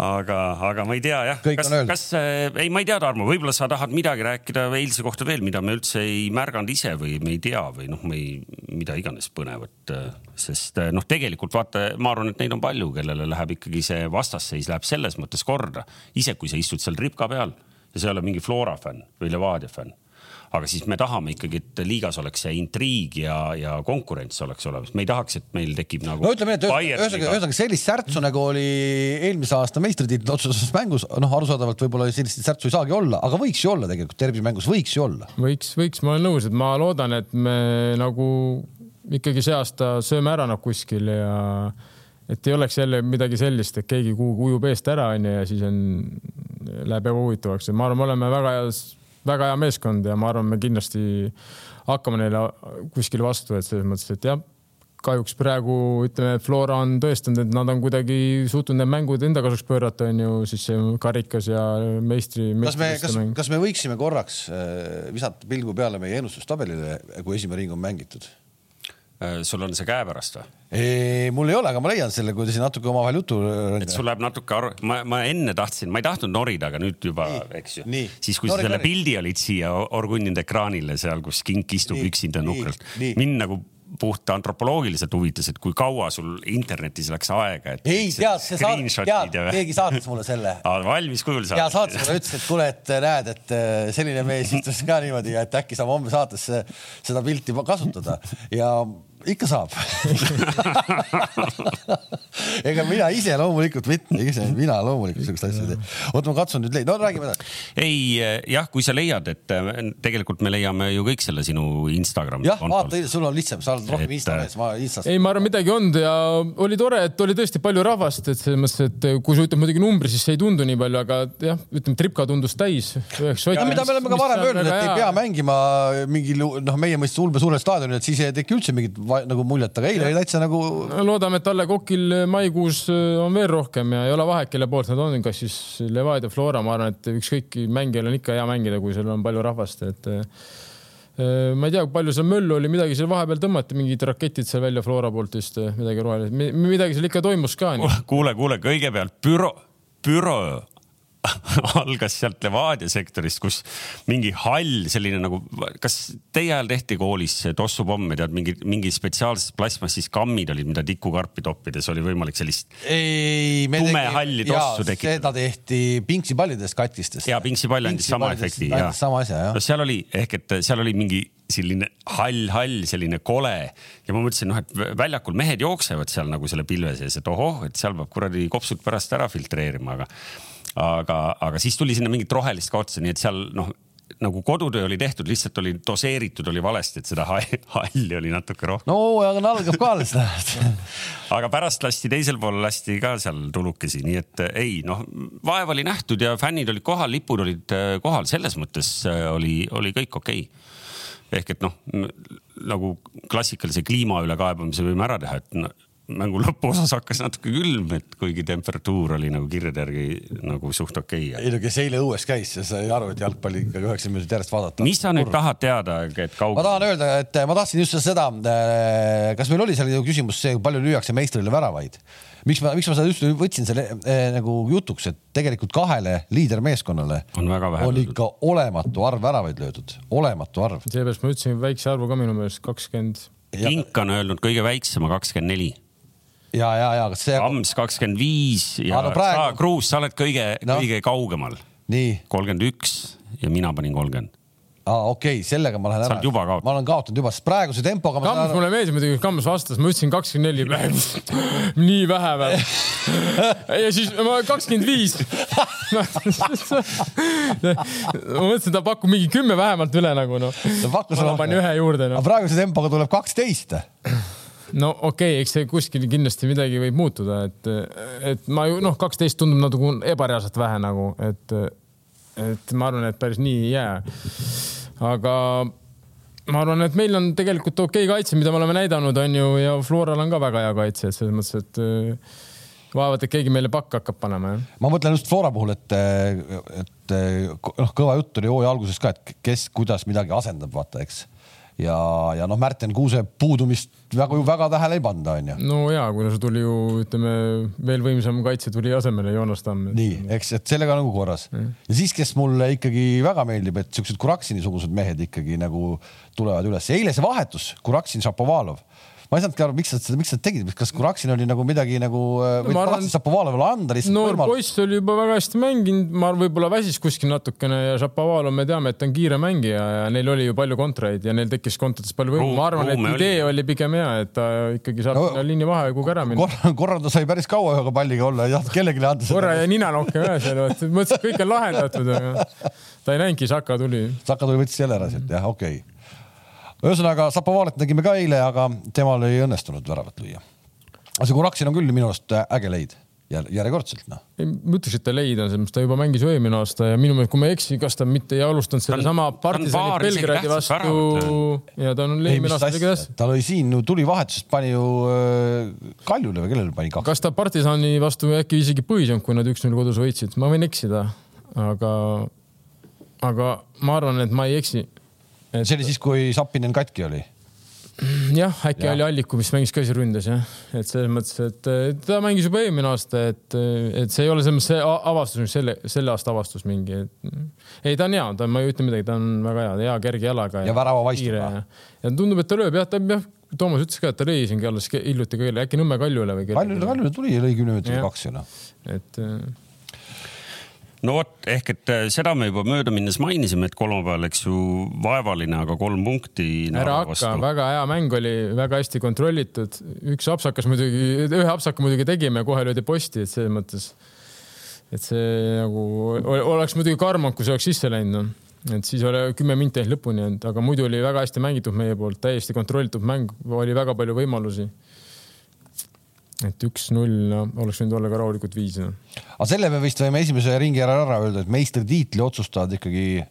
aga, aga ma ei tea jah, kas kas äh, ei, ma ei tea, Tarmo, võib-olla sa tahad midagi rääkida eilse kohta veel, mida me üldse ei märganud ise või me ei tea või noh, me ei, mida iganes põnevat, sest äh, noh, tegelikult vaata, ma arvan, et neid on palju, kellele läheb ikkagi see vastasseis läheb selles mõttes korda, ise kui sa istud seal tripka peal ja sa ei ole mingi Flora fänn või Levadia fänn aga siis me tahame ikkagi, et liigas oleks see intriig ja, ja konkurents oleks olemas, me ei tahaks, et meil tekib nagu. no ütleme nii, et ühesõnaga, ühesõnaga sellist särtsu nagu oli eelmise aasta meistritiitli otsuses mängus, noh, arusaadavalt võib-olla sellist särtsu ei saagi olla, aga võiks ju olla tegelikult tervisemängus, võiks ju olla. võiks, võiks, ma olen nõus, et ma loodan, et me nagu ikkagi see aasta sööme ära nagu kuskil ja et ei oleks jälle midagi sellist, et keegi kuhugi ujub eest ära onju ja siis on, läheb ebahuvitavaks ja ma arvan, me oleme väga hea, väga hea meeskond ja ma arvan, me kindlasti hakkame neile kuskil vastu, et selles mõttes, et jah, kahjuks praegu ütleme, Flora on tõestanud, et nad on kuidagi suutnud need mängud enda kasuks pöörata, onju, siis see karikas ja meistri. kas me, kas, kas me võiksime korraks äh, visata pilgu peale meie ennustustabelile, kui esimene ring on mängitud? Äh, sul on see käepärast või? mul ei ole, aga ma leian selle, kui te siin natuke omavahel jutu. et sul läheb natuke aru, ma, ma enne tahtsin, ma ei tahtnud norida, aga nüüd juba eks ju siis, kui sa selle pildi olid siia orgunninud ekraanile seal, kus kink istub üksinda nukralt mind nagu puht antropoloogiliselt huvitas, et kui kaua sul internetis läks aega, et. ei tead, see saatis, tead, keegi saatis mulle selle. valmis kujul ja saad. saatis mulle, ütles, et kuule, et näed, et äh, selline mees istus ka niimoodi ja et äkki saab homme saates äh, seda pilti kasutada ja ikka saab. ega mina ise loomulikult mitte, ise mina loomulikult siukest asja ei tee. oota, ma katsun nüüd leida, no räägime edasi. ei jah, kui sa leiad, et äh, tegelikult me leiame ju kõik selle sinu Instagrami jah, vaata, sul on lihtsam, sa oled rohkem Et, Insta mees, ma Instast. ei, ma arvan, midagi on ja oli tore, et oli tõesti palju rahvast, et selles mõttes, et kui sa ütled muidugi numbri, siis see ei tundu nii palju, aga jah, ütleme, tripka tundus täis. ja mida me oleme ka varem öelnud, et ei pea mängima mingil noh, meie mõistes ulme suurel staadionil, et siis ei teki üldse mingit nagu muljet, aga eile oli täitsa nagu loodame, et Alle Kokil maikuus äh, on veel rohkem ja ei ole vahet, kelle poolt nad on, kas siis Levadia, Flora, ma arvan, et ükskõik mängijal on ikka hea mängida, kui seal on palju rahvast, et äh, ma ei tea, kui palju seal möllu oli, midagi seal vahepeal tõmmati, mingid raketid seal välja Flora poolt vist, midagi rohelist, midagi seal ikka toimus ka. kuule, kuule, kõigepealt büroo, büroo algas sealt Levadia sektorist, kus mingi hall selline nagu, kas teie ajal tehti koolis see tossupomm, tead mingi, mingi spetsiaalsed plastmassist kammid olid, mida tikukarpi toppides oli võimalik sellist ei, me Tume halli tossu tekitada. seda tehti pinksipallidest katkistest. ja pingsipall andis sama efekti ja sama asja jah no. seal oli ehk et seal oli mingi selline hall-hall, selline kole ja ma mõtlesin, noh, et väljakul mehed jooksevad seal nagu selle pilve sees, et ohoh, et seal peab kuradi kopsud pärast ära filtreerima, aga aga, aga siis tuli sinna mingit rohelist ka otsa, nii et seal noh, nagu kodutöö oli tehtud, lihtsalt oli doseeritud oli valesti, et seda halli, oli natuke rohkem. no hooaeg on algab ka alles aga pärast lasti teisel pool lasti ka seal tulukesi, nii et eh, ei noh, vaev oli nähtud ja fännid olid kohal, lipud olid eh, kohal, selles mõttes eh, oli, oli kõik okei okay.. ehk et noh, nagu klassikalise kliima üle kaebamise võime ära teha, et no, mängu lõpuosas hakkas natuke külm, et kuigi temperatuur oli nagu kirjade järgi nagu suht okei okay.. ei no kes eile õues käis, see sai aru, et jalgpalli ikkagi üheksa minutit järjest vaadata. mis sa nüüd tahad teada, et ma kaugel? tahan öelda, et ma tahtsin just seda, kas meil oli seal ju küsimus see, palju lüüakse meistrile väravaid. miks ma, miks ma seda just võtsin selle eh, nagu jutuks, et tegelikult kahele liidermeeskonnale on väga vähe on. ikka olematu arv väravaid löödud, olematu arv. seepärast ma ütlesin väikse arvu ka minu meelest kakskümmend. Kink on öelnud kõige väiksema kakskümmend neli, ja, ja, ja kas see, Kams kakskümmend viis ja Aga no praegu- sa, Kruus, sa oled kõige No. no., kõige kaugemal, nii, kolmkümmend üks ja mina panin kolmkümmend. aa okei okay,, sellega ma lähen Sa ära oled juba kaotanud. ma olen kaotanud juba, sest praeguse tempoga ma Kams mulle meeldis muidugi, Kams vastas, ma ütlesin kakskümmend neli nii vähe või? ja siis ma kakskümmend viis. ma mõtlesin, ta pakub mingi kümme vähemalt üle nagu noh. Ta pakkus ma panin ühe juurde aga noh. praeguse tempoga tuleb kaksteist. No okei okay,, eks see kuskil kindlasti midagi võib muutuda, et, et ma ju noh, kaksteist tundub natuke ebareaalselt vähe nagu, et, et ma arvan, et päris nii ei jää. aga ma arvan, et meil on tegelikult okei okay kaitse, mida me oleme näidanud, on ju, ja Floral on ka väga hea kaitse, et selles mõttes, et äh, vaevalt, et keegi meile pakka hakkab panema, jah. ma mõtlen just Flora puhul, et, et noh, kõva jutt oli hooaja alguses ka, et kes kuidas midagi asendab, vaata, eks. ja, ja noh, Märten Kuuse puudumist väga, väga tähele ei panda, onju. no ja, kuna see tuli ju ütleme veel võimsam kaitse tuli asemele Joonas Tamm. nii, eks, et sellega nagu korras. ja siis, kes mulle ikkagi väga meeldib, et siuksed Kuraksini-sugused mehed ikkagi nagu tulevad üles. eile see vahetus, Kuraksin, Šapovalov. Ma ei saanudki aru, miks nad seda, miks nad tegid, kas Kuraksin oli nagu midagi nagu äh, võid ma arvan- Šapovalovile anda lihtsalt noor võimalust. poiss oli juba väga hästi mänginud, ma arvan, võib-olla väsis kuskil natukene ja Šapovalov, me teame, et ta on kiire mängija ja neil oli ju palju kontraid ja neil tekkis kontrates palju võimu. Ma arvan, et idee oli. oli pigem hea, et ta ikkagi saab No- no, liini vahekuga ära minna. korra, korra ta sai päris kaua ühe palliga olla, ei tahtnud kellelegi anda korra seda. jäi ninanokke ühe seal, mõtlesin, et kõik on lahendatud, aga ta ei näinudki, Saka tuli. Saka tuli, võttis jälle ära sealt, jah, okei okay.. ühesõnaga, Šapovalet nägime ka eile, aga temal ei õnnestunud väravat lüüa. aga see Kuraksin on küll minu arust äge leid, järjekordselt noh. ma ütleks, et ta leid on, sellepärast ta juba mängis ju eelmine aasta ja minu meelest, kui ma ei eksi, kas ta mitte ei alustanud on partisani Belgradi vastu ja ta on eelmine aasta tegi tähtsat. ta lõi siin, tuli vahetusest, pani ju äh, Kaljule või kellele pani kaks. kas ta partisani vastu äkki isegi põhiseadus, kui nad üks-null kodus võitsid, ma võin eksida, aga, aga ma arvan, et ma ei eksi. See oli siis, kui Sapinen katki oli. jah, äkki ja. oli Alliku, mis mängis ka siin ründes jah, et selles mõttes, et eh, ta mängis juba eelmine aasta, et, et see ei ole selles mõttes see avastus, mis selle, selle aasta avastus mingi. ei, ta on hea, ta, ma ei ütle midagi, ta on väga hea, hea kerge jalaga. Ja värava vaistub ja, ka. ja tundub, et ta lööb jah, ta jah, Toomas ütles ka, et ta lõi siingi alles hiljuti ka, äkki Nõmme Kaljule või Kaljule, Kaljule tuli ja lõi kümne Jah. kaks ju noh. et eh, no vot, ehk et äh, seda me juba mööda minnes mainisime, et kolmapäeval, eks ju, vaevaline, aga kolm punkti. ära hakka, väga hea mäng oli, väga hästi kontrollitud, üks apsakas muidugi, ühe apsaka muidugi tegime, kohe löödi posti, et selles mõttes, et see nagu ol- oleks muidugi karm kui see oleks sisse läinud, noh. et siis oli kümme minti ainult lõpuni jäänud, aga muidu oli väga hästi mängitud meie poolt, täiesti kontrollitud mäng, oli väga palju võimalusi. Et üks-null no, oleks võinud olla ka rahulikult viis no.. aga selle me vist võime esimese ringi järel ära öelda, et meistritiitli otsustavad ikkagi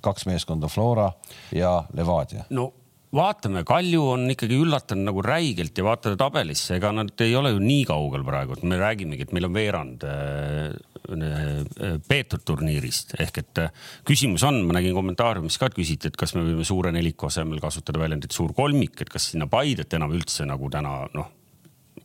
kaks meeskonda, Flora ja Levadia. no vaatame, Kalju on ikkagi üllatanud nagu räigelt ja vaatame tabelisse, ega nad ei ole ju nii kaugel praegu, et me räägimegi, et meil on veerand äh, äh, peetud turniirist ehk et äh, küsimus on, ma nägin kommentaariumis ka, et küsiti, et kas me võime suure neliku asemel kasutada väljendit suur kolmik, et kas sinna Paidet enam üldse nagu täna noh,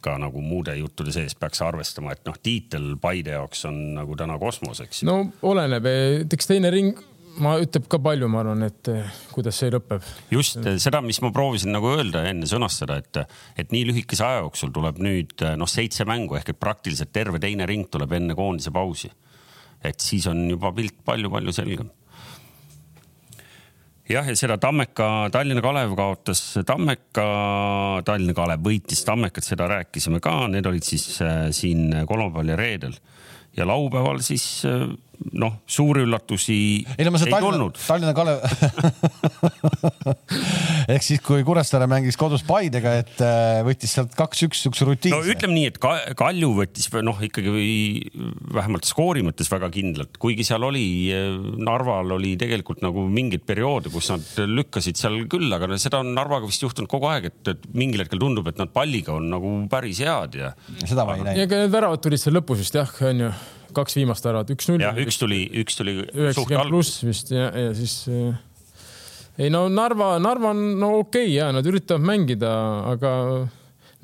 ka nagu muude juttude sees peaks arvestama, et noh, tiitel Paide jaoks on nagu täna kosmos, eks ju. no oleneb, eks teine ring, ma ütleb ka palju, ma arvan, et eh, kuidas see lõpeb just eh, seda, mis ma proovisin nagu öelda enne sõnastada, et, et nii lühikese aja jooksul tuleb nüüd noh, seitse mängu ehk et praktiliselt terve teine ring tuleb enne koondise pausi. et siis on juba pilt palju-palju selgem. jah, ja seda Tammeka, Tallinna Kalev kaotas. Tammeka, Tallinna Kalev võitis Tammekat, seda rääkisime ka, need olid siis äh, siin kolmapäeval ja reedel. Ja laupäeval siis äh, noh, suuri üllatusi ei no ei Tallinna tulnud,. Tallinna Kalev ehk siis, kui Kuressaare mängis kodus Paidega, et äh, võttis sealt kaks-üks siukse no rutiinse. ütleme nii, et Ka- Kalju võttis noh, ikkagi või vähemalt skoori mõttes väga kindlalt, kuigi seal oli, Narval oli tegelikult nagu mingeid perioode, kus nad lükkasid seal küll, aga no seda on Narvaga vist juhtunud kogu aeg, et, et mingil hetkel tundub, et nad palliga on nagu päris head ja seda ma ei ja näinud. ega need väravad tulid seal lõpus vist jah, onju, kaks viimast väravat, üks-null. jah, üks tuli, üks tuli suht alguses. pluss vist ja, ja siis äh, ei no Narva, Narva on no okei okay, ja nad üritavad mängida, aga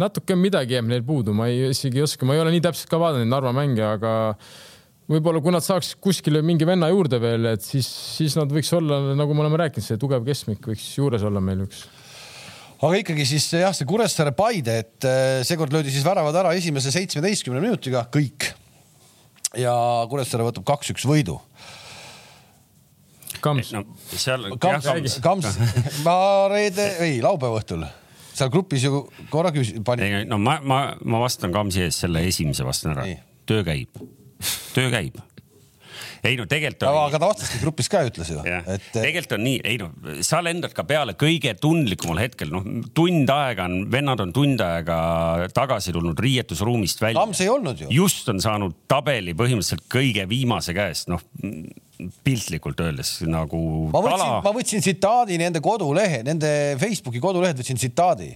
natuke midagi jääb neil puudu, ma ei isegi ei oska, ma ei ole nii täpselt ka vaadanud neid Narva mänge, aga võib-olla kui nad saaks kuskile mingi venna juurde veel, et siis, siis nad võiks olla, nagu me oleme rääkinud, see tugev keskmik võiks juures olla meil üks. aga ikkagi siis jah, see Kuressaare Paide, et äh, seekord löödi siis väravad ära esimese seitsmeteistkümne minutiga kõik. Ja Kuressaare võtab kaks-üks võidu. Kams. no seal. Kams, Kams, ma reede, ei laupäeva õhtul seal grupis ju korra küsin, panin. ei no ma, ma, ma vastan Kamsi ees selle esimese vastan ära töö käib, töö käib. Ei no tegelikult aga oli, ta vastaski grupis ka ütles ju, et tegelikult on nii, ei no sa lendad ka peale kõige tundlikumal hetkel, noh tund aega on, vennad on tund aega tagasi tulnud riietusruumist välja. Kams ei olnud ju. just on saanud tabeli põhimõtteliselt kõige viimase käest, noh piltlikult öeldes nagu ma võtsin ma võtsin tsitaadi nende kodulehe, nende Facebooki kodulehelt võtsin tsitaadi.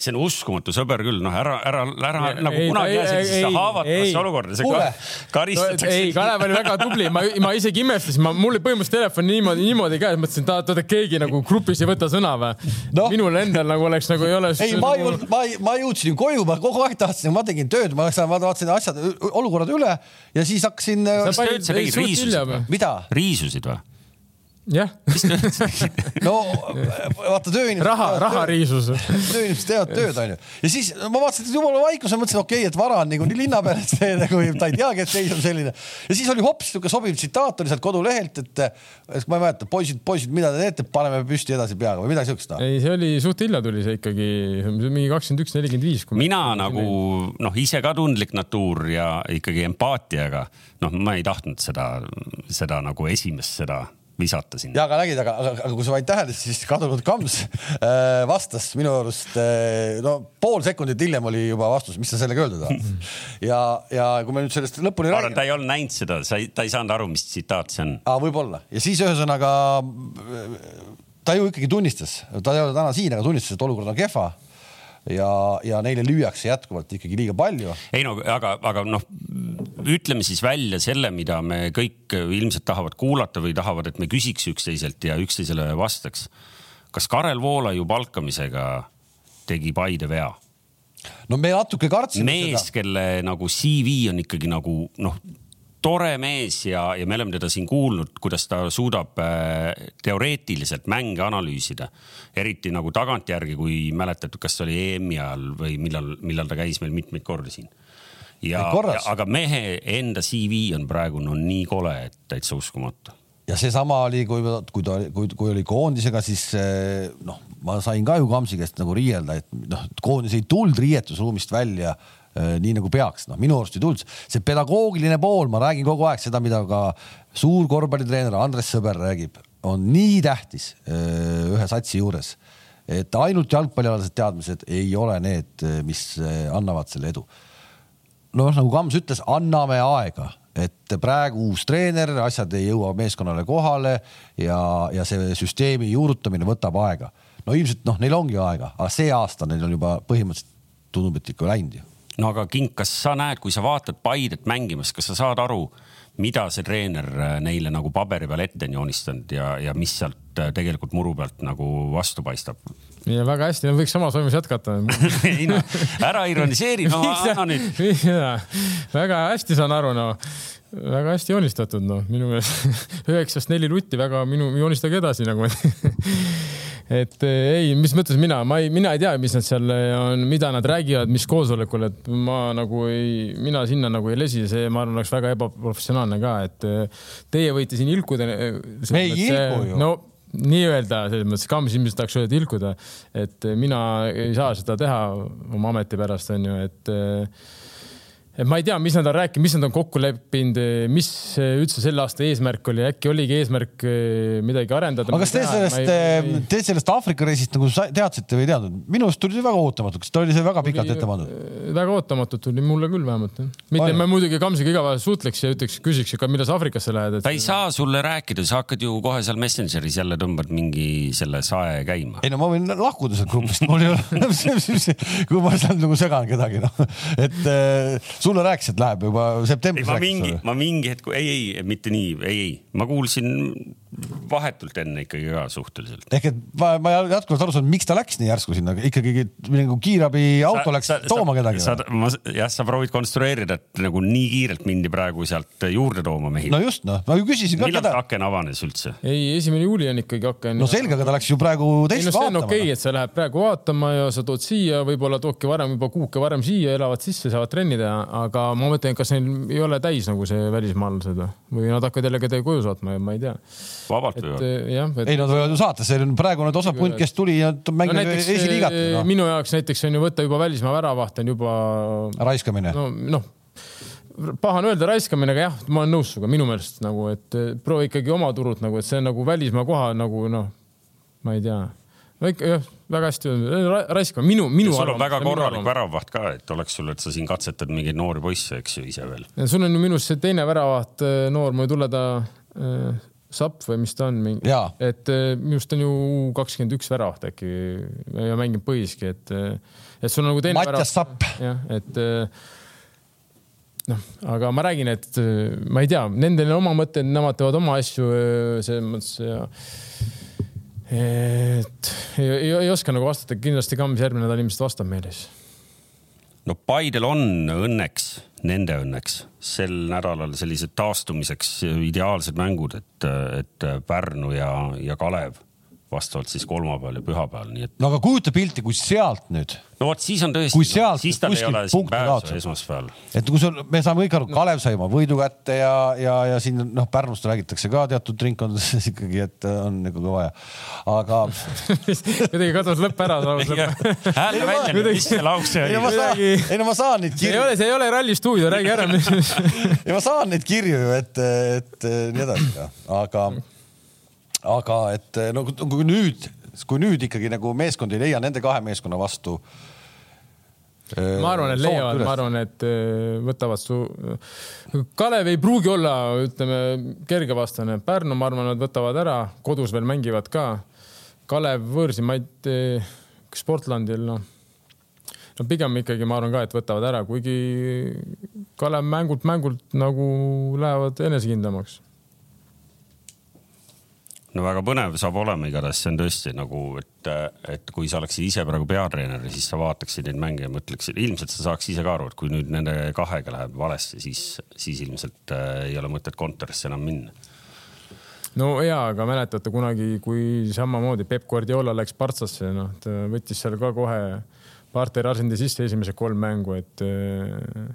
See on uskumatu sõber küll, noh ära, ära, ära Ei, nagu ei, kunagi ei, jää sellisesse ei, haavatavasse ei. olukorda, see ka- karistatakse. ei, Kalev oli väga tubli, ma, ma isegi imestasin, ma, mul oli põhimõtteliselt telefon niimoodi, niimoodi käes, mõtlesin, et oota, keegi nagu grupis ei võta sõna või no.? minul endal nagu oleks nagu ei ole. ei, ma ei olnud, ma ei, ma jõudsin koju, ma kogu aeg tahtsin, ma tegin tööd, ma vaatasin asjad, olukorrad üle ja siis hakkasin. Mida? riisusid või? Jah, no vaata tööinimesed. raha, raha. riisus. tööinimesed teevad tööd, onju. ja siis ma vaatasin, et jumala vaikus, ma mõtlesin, okei okay,, et vara on niikuinii linna peal, et see nagu ta ei teagi, et seis on selline. ja siis oli hops siuke sobiv tsitaat oli sealt kodulehelt, et, et ma ei mäleta, poisid, poisid, mida te teete, paneme püsti edasi peaga või midagi siukest. ei, see oli suht hilja tuli see ikkagi mingi kakskümmend üks, nelikümmend viis. mina nagu noh, ise ka tundlik natuur ja ikkagi empaatiaga, noh, ma ei tahtnud seda, seda nagu esimest seda visata sinna. ja aga nägid, aga, aga, aga kui sa panid tähele, siis kadunud Kams äh, vastas minu arust äh, no pool sekundit hiljem oli juba vastus, mis sa sellega öelda tahad. ja, ja kui me nüüd sellest lõpuni räägime ta ei olnud näinud seda, sa ei, ta ei saanud aru, mis tsitaat see on. ah,. võib-olla ja siis ühesõnaga ta ju ikkagi tunnistas, ta ei ole täna siin, aga tunnistas, et olukord on kehva ja, ja neile lüüakse jätkuvalt ikkagi liiga palju. ei no aga, aga noh, ütleme siis välja selle, mida me kõik ilmselt tahavad kuulata või tahavad, et me küsiks üksteiselt ja üksteisele vastaks. kas Karel Voolaiu palkamisega tegi Paide vea? no me natuke kartsime mees, kelle nagu CV on ikkagi nagu noh, tore mees ja, ja me oleme teda siin kuulnud, kuidas ta suudab äh, teoreetiliselt mänge analüüsida. eriti nagu tagantjärgi, kui mäletad, kas see oli EM-i ajal või millal, millal ta käis meil mitmeid kordi siin. ja, ja, aga mehe enda CV on praegu no nii kole, et täitsa uskumatu. ja seesama oli, kui, kui ta, kui, kui oli koondisega, siis eh, noh, ma sain ka ju Kamsi käest nagu riielda, et noh, koondis ei tulnud riietusruumist välja nii nagu peaks, noh, minu arust ei tulnud. see pedagoogiline pool, ma räägin kogu aeg seda, mida ka suur korvpallitreener Andres Sõber räägib, on nii tähtis eh, ühe satsi juures, et ainult jalgpallialased teadmised ei ole need, mis eh, annavad selle edu noh, nagu Kams ütles, anname aega, et praegu uus treener, asjad ei jõua meeskonnale kohale ja, ja see süsteemi juurutamine võtab aega. no ilmselt noh, neil ongi aega, aga see aasta neil on juba põhimõtteliselt tundub, et ikka läinud ju. No aga King, kas sa näed, kui sa vaatad Paidet mängimas, kas sa saad aru, mida see treener äh, neile nagu paberi peal ette on joonistanud ja, ja mis sealt äh, tegelikult muru pealt nagu vastu paistab? ja väga hästi, võiks samas vaimus jätkata ei no ära ironiseeri, no anna nüüd. väga hästi saan aru, no väga hästi joonistatud, noh, minu meelest üheksast neli lutti, väga minu, joonistage edasi nagu. et eh, ei, mis mõttes mina, ma ei, mina ei tea, mis nad seal on, mida nad räägivad, mis koosolekul, et ma nagu ei, mina sinna nagu ei lesi, see, ma arvan, oleks väga ebaprofessionaalne ka, et eh, teie võite siin ilkuda. Me ei ilku ju. no nii-öelda selles mõttes, Kams ilmselt tahaks öelda ilkuda, et mina ei saa seda teha oma ameti pärast onju, et et ma ei tea, mis nad on rääkinud, mis nad on kokku leppinud, mis üldse selle aasta eesmärk oli, äkki oligi eesmärk eh, midagi arendada. aga kas te sellest, te sellest Aafrika reisist nagu sa- teadsite või ei teadnud? minu arust tuli see väga ootamatu, kas ta oli see väga pikalt ette pandud? väga ootamatult tuli mulle küll vähemalt. mitte ma muidugi Kamsiga iga päev suhtleks ja ütleks, küsiks, et millal sa Aafrikasse lähed, et ta ei saa sulle rääkida, sa hakkad ju kohe seal Messengeris jälle tõmbad mingi selle sae käima. ei no ma võin lahkuda sealt grupist, mul ei ole, kui ma seal nagu segan kedagi, noh, et äh, sulle rääkis, et läheb juba septembris ma mingi ma mingi hetk, ei, ei, mitte nii, ei, ei, ma kuulsin vahetult enne ikkagi ka suhteliselt. ehk et ma, ma jätkuvalt aru saan, miks ta läks nii järsku sinna, ikkagi nagu kiirabiauto läks tooma kedagi sa,. ma, jah, sa proovid konstrueerida, et nagu nii kiirelt mindi praegu sealt juurde tooma mehi no. just noh, ma ju küsisin ka millal see aken avanes üldse? ei, esimene juuli on ikkagi aken. no selge, aga ta läks ju praegu ei teist no see on vaatama okei okay,, et sa lähed praegu vaatama ja sa tood siia, võib-olla toodki varem juba kuuke varem siia, elavad sisse, saavad trenni teha, aga ma mõtlen, kas neil ei ole täis nagu see välismaalased või nad hakkavad jälle kedagi koju saatma ja ma ei tea. Vabalt et võivad. eh, jah, et ei, nad võivad ju saata, see on praegu need osad punt, kes tuli ja no mängib no, esiliigat eh, no.. minu jaoks näiteks on ju võtta juba välismaa väravaht on juba raiskamine no.. no noh, paha on öelda raiskamine, aga jah, ma olen nõus sinuga minu meelest nagu, et eh, proovi ikkagi oma turult nagu, et see on nagu välismaa koha nagu noh, ma ei tea. no ikka jah, väga hästi öeldud, raiskama minu, minu sul on väga korralik arvamus. väravvaht ka, et oleks sul, et sa siin katsetad mingeid noori poisse, eks ju, ise veel. Ja sul on ju minu arust see teine väravaht, noor, ma ei tule ta äh, Sapp või mis ta on, et äh, minu arust on ju kakskümmend üks väravaht äkki ja mängib põhiski, et, et sul on nagu teine Mattias Sapp. jah, et äh, noh, aga ma räägin, et äh, ma ei tea, nendel on oma mõtted, nemad teevad oma asju äh, selles mõttes ja et ei, ei, ei oska nagu vastata, kindlasti Kams järgmine nädal ilmselt vastab meile siis no Paidel on õnneks, nende õnneks. Sel nädalal sellised taastumiseks ideaalsed mängud, et, et Pärnu ja, ja Kalev vastavalt siis kolmapäeval ja pühapäeval, nii et no aga kujuta pilti, kui sealt nüüd, no vot siis on tõesti Kui, sealt ei kuskilt punkti esmaspäeval. et kui sul, me saame kõik aru, Kalev sai oma võidu kätte ja, ja, ja siin noh, Pärnust räägitakse ka teatud ringkondades ikkagi, et on nagu kõva ja, aga kuidagi kadus lõpp ära. häälda välja nüüd, mis see lause ei no ma oli. ei no ma saan neid see ei kirju, ole, see ei ole Ralli stuudio, räägi ära. ei ma saan neid kirju ju, et, et nii edasi, aga, aga et no kui- nüüd, kui nüüd ikkagi nagu meeskond ei leia nende kahe meeskonna vastu. ma arvan, et leiavad, ma arvan, et äh, võtavad su. Kalev ei pruugi olla, ütleme, kerge vastane. Pärnu, ma arvan, nad võtavad ära, kodus veel mängivad ka. Kalev võõrsi, ma ei tea, Sportlandil, noh. no pigem ikkagi ma arvan ka, et võtavad ära, kuigi Kalev mängult mängult nagu lähevad enesekindlamaks no väga põnev saab olema igatahes, see on tõesti nagu, et, et kui sa oleksid ise praegu peatreener, siis sa vaataksid neid mänge ja mõtleksid, ilmselt sa saaks ise ka aru, et kui nüüd nende kahega läheb valesti, siis, siis ilmselt äh, ei ole mõtet kontorisse enam minna. no ja, aga mäletate kunagi, kui samamoodi Peep Guardiola läks Partsasse, noh, ta võttis seal ka kohe Parteri asendi sisse esimesed kolm mängu, et äh,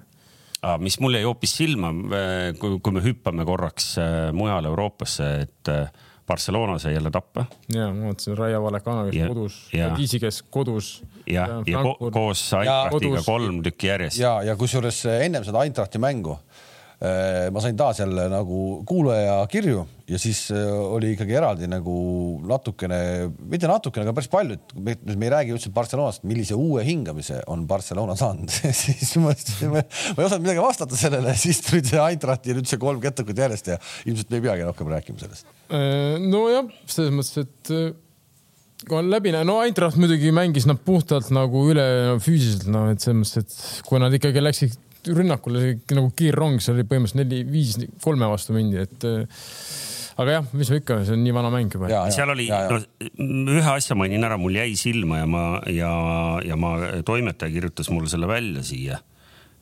Ah, mis mul jäi hoopis silma, kui, kui me hüppame korraks äh, mujale Euroopasse, et äh, Barcelona sai jälle tappa ja ma vaatasin Raia Ja- kodus ja-, Kiisi, kes kodus. ja, ja ko koos Eintrachtiga kolm tükki järjest. ja, ja kusjuures ennem seda Eintrachti mängu ma sain taas jälle nagu kuulaja kirju ja siis äh, oli ikkagi eraldi nagu natukene, mitte natukene, aga päris palju, et me, me ei räägi üldse Barcelonast, millise uue hingamise on Barcelona saanud siis ma, ma, ma ei osanud midagi vastata sellele, siis tuli see Eintracht ja nüüd see kolm ketukut järjest ja ilmselt me ei peagi rohkem rääkima sellest. nojah, selles mõttes, et äh, kui on läbi, no Eintracht muidugi mängis nad puhtalt nagu üle no, füüsiliselt, noh, et selles mõttes, et kui nad ikkagi läksid rünnakule nagu kiirrong, see oli põhimõtteliselt neli-viis kolme vastu mindi, et äh, aga jah, mis ma ikka, see on nii vana mäng juba. seal oli, no ühe asja mainin ära, mul jäi silma ja ma ja, ja ma, toimetaja kirjutas mulle selle välja siia.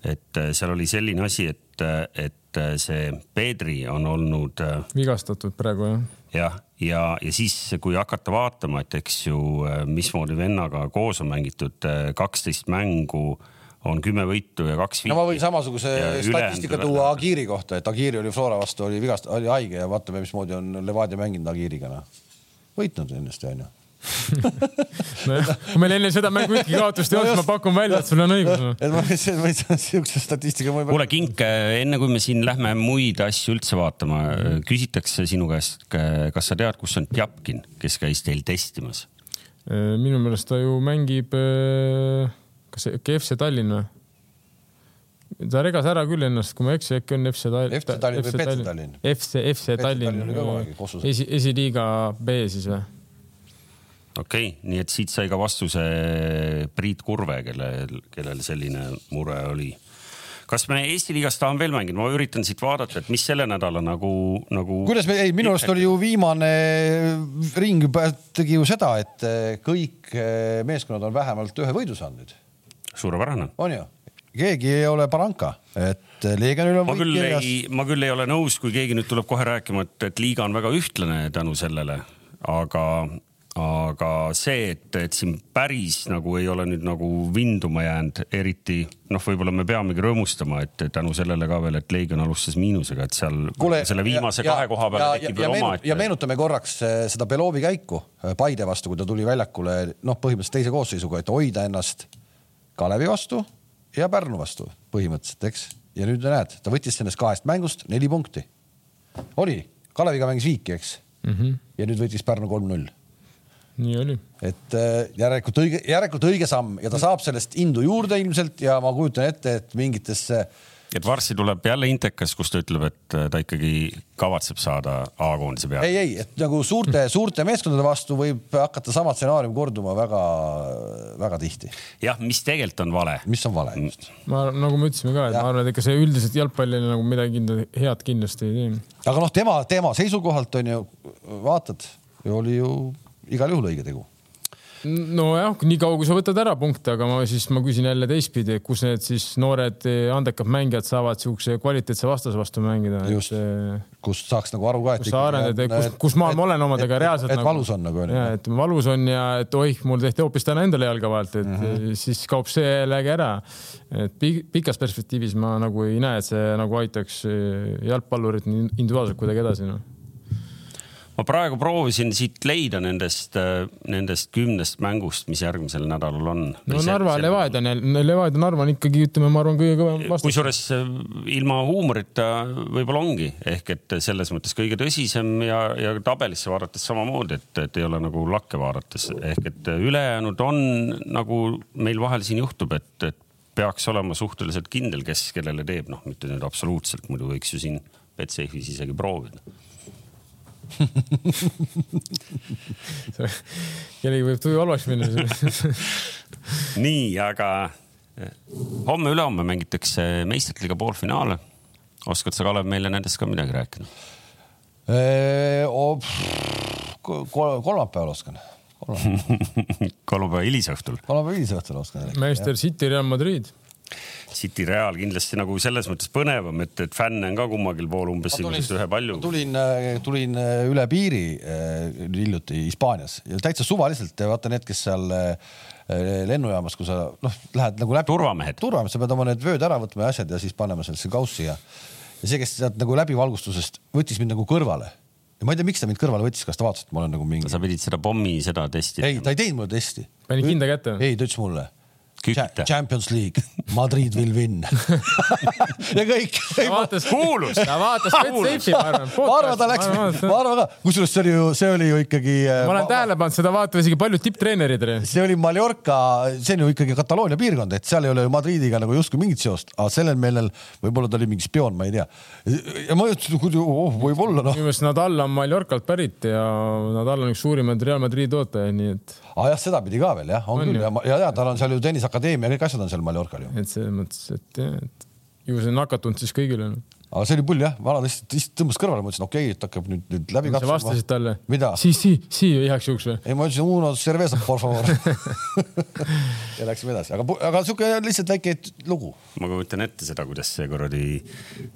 et äh, seal oli selline asi, et, et äh, see Pedri on olnud vigastatud praegu jah. jah, ja, ja siis, kui hakata vaatama, et eks ju, mismoodi vennaga koos on mängitud, kaksteist mängu on kümme võitu ja kaks no ma võin samasuguse statistika tuua Agiri kohta, et Agiri oli Flora vastu, oli vigast-, oli haige ja vaatame, mismoodi on Levadia mänginud Agiriga, noh. võitnud ennast, onju. nojah, kui meil enne seda mängu ühtegi kaotust ei olnud, siis ma pakun välja, et sul on õigus no.. et ma võin, võin siukse statistika. kuule, Kink, enne kui me siin lähme muid asju üldse vaatama, küsitakse sinu käest, kas sa tead, kus on Tjapkin, kes käis teil testimas? minu meelest ta ju mängib, kas äkki FC Tallinn või? ta regas ära küll ennast, kui ma ei eksi, äkki on FC Tallinn. FC Tallinn või Petsi Tallinn? FC, FC Tallinn Kossuses., esi, esiliiga B siis või? okei okay,, nii et siit sai ka vastuse Priit Kurve, kellel, kellel selline mure oli. kas me Eesti liigas tahame veel mängida, ma üritan siit vaadata, et mis selle nädala nagu, nagu. kuidas me, ei minu arust oli ju viimane ring juba tegi ju seda, et kõik meeskonnad on vähemalt ühe võidu saanud suurepärane. on ju? keegi ei ole Baranka, et Leegionil on ma küll kirjas. ei, ma küll ei ole nõus, kui keegi nüüd tuleb kohe rääkima, et, et liiga on väga ühtlane tänu sellele, aga, aga see, et, et siin päris nagu ei ole nüüd nagu vinduma jäänud, eriti noh, võib-olla me peamegi rõõmustama, et tänu sellele ka veel, et Leegion alustas miinusega, et seal Kule, selle viimase ja, kahe koha peale tekib veel oma. ja meenutame korraks eh, seda Belovi käiku eh, Paide vastu, kui ta tuli väljakule noh, põhimõtteliselt teise koosseisuga, et hoida ennast Kalevi vastu ja Pärnu vastu põhimõtteliselt, eks. ja nüüd näed, ta võttis sellest kahest mängust neli punkti. oli, Kaleviga mängis viiki, eks mm. -hmm. ja nüüd võitis Pärnu kolm-null nii oli. et äh, järelikult õige, järelikult õige samm ja ta saab sellest indu juurde ilmselt ja ma kujutan ette, et mingitesse. Et varsti tuleb jälle Intekas, kus ta ütleb, et äh, ta ikkagi kavatseb saada A-koondise peale. ei, ei, et nagu suurte, suurte meeskondade vastu võib hakata sama stsenaarium korduma väga-väga tihti. jah, mis tegelikult on vale. mis on vale just. ma nagu me ütlesime ka, et ja. ma arvan, et ega see üldiselt jalgpallile nagu midagi head kindlasti ei tee. aga noh, tema, tema seisukohalt on ju, vaatad, oli ju igal juhul õige tegu nojah, niikaua kui sa võtad ära punkte, aga ma siis ma küsin jälle teistpidi, kus need siis noored andekad mängijad saavad siukse kvaliteetse vastase vastu mängida. just, kust saaks nagu aru ka, et. kus sa arened, kus, kus ma et, olen omadega et, reaalselt. et nagu, valus on nagu. ja, et valus on ja et oih, mul tehti hoopis täna endale jalga vahelt, et mm -hmm. siis kaob see jällegi ära. et pikas perspektiivis ma nagu ei näe, et see nagu aitaks jalgpallurit individuaalselt kuidagi edasi noh ma praegu proovisin siit leida nendest, äh, nendest kümnest mängust, mis järgmisel nädalal on. no Narva, Levadia on Levadia, Narva on ikkagi, ütleme, ma arvan, kõige kõvem vastus. kusjuures äh, ilma huumorita võib-olla ongi ehk et selles mõttes kõige tõsisem ja, ja tabelisse vaadates samamoodi, et, et ei ole nagu lakke vaadates ehk et ülejäänud on nagu meil vahel siin juhtub, et, et peaks olema suhteliselt kindel, kes kellele teeb, noh, mitte nüüd absoluutselt, muidu võiks ju siin Betsafe'is isegi proovida kellelgi võib tuju halvaks minna nii, aga eh, homme-ülehomme mängitakse meistrite liiga poolfinaale. oskad sa, Kalev, meile nendest ka midagi rääkida? kolmapäeval oskan. kolmapäeva hilisõhtul. kolmapäeva hilisõhtul oskan. Manchester City, Real Madrid City Real kindlasti nagu selles mõttes põnevam, et, et fänne on ka kummagil pool umbes ilmselt ühe palju. tulin, äh, tulin äh, üle piiri äh, hiljuti Hispaanias ja täitsa suvaliselt vaata need, kes seal lennujaamas, kui sa noh, lähed nagu läbi. turvamehed. turvamehed, sa pead oma need vööd ära võtma ja asjad ja siis panema sellesse kaussi ja, ja see, kes sealt nagu läbivalgustusest võttis mind nagu kõrvale ja ma ei tea, miks ta mind kõrvale võttis, kas ta vaatas, et ma olen nagu mingi. sa pidid seda pommi, seda testi. ei, ta ei teinud mulle testi. pani kinda kätte? ei, ta ütles mulle kütta. Champions League, Madrid will win ja kõik. ta vaatas kuulus, ta vaatas Betsafe'i, ma arvan. ma arvan, ta läks, ma arvan ka, kusjuures see oli ju, see oli ju ikkagi. ma olen tähele pannud, seda vaatavad isegi paljud tipptreenerid. see oli Mallorca, see on ju ikkagi Kataloonia piirkond, et seal ei ole ju Madridiga nagu justkui mingit seost, aga sellel meelel võib-olla ta oli mingi spioon, ma ei tea. ja ma ütlesin, oh, võib-olla noh. minu meelest Nadal on Mallorcalt pärit ja Nadal on üks suurimaid Real Madridi tootajaid, nii et. aa ah, jah, sedapidi ka veel jah, on, on küll ja, ja, ja tal on seal ju tennisakadeemia, kõik asjad on seal Mallorcal ju. et selles mõttes, et et ju see nakatunud siis kõigile no aga see oli pull jah, vana lihtsalt tõmbas kõrvale, ma ütlesin okei okay,, et hakkab nüüd, nüüd läbi katsuma. sa vastasid talle? mida? Sii, sii, sii igaks juhuks või? ei, ma ütlesin uno cerveza por favor ja läksime edasi, aga, aga sihuke lihtsalt väike lugu. ma kujutan ette seda, kuidas see kuradi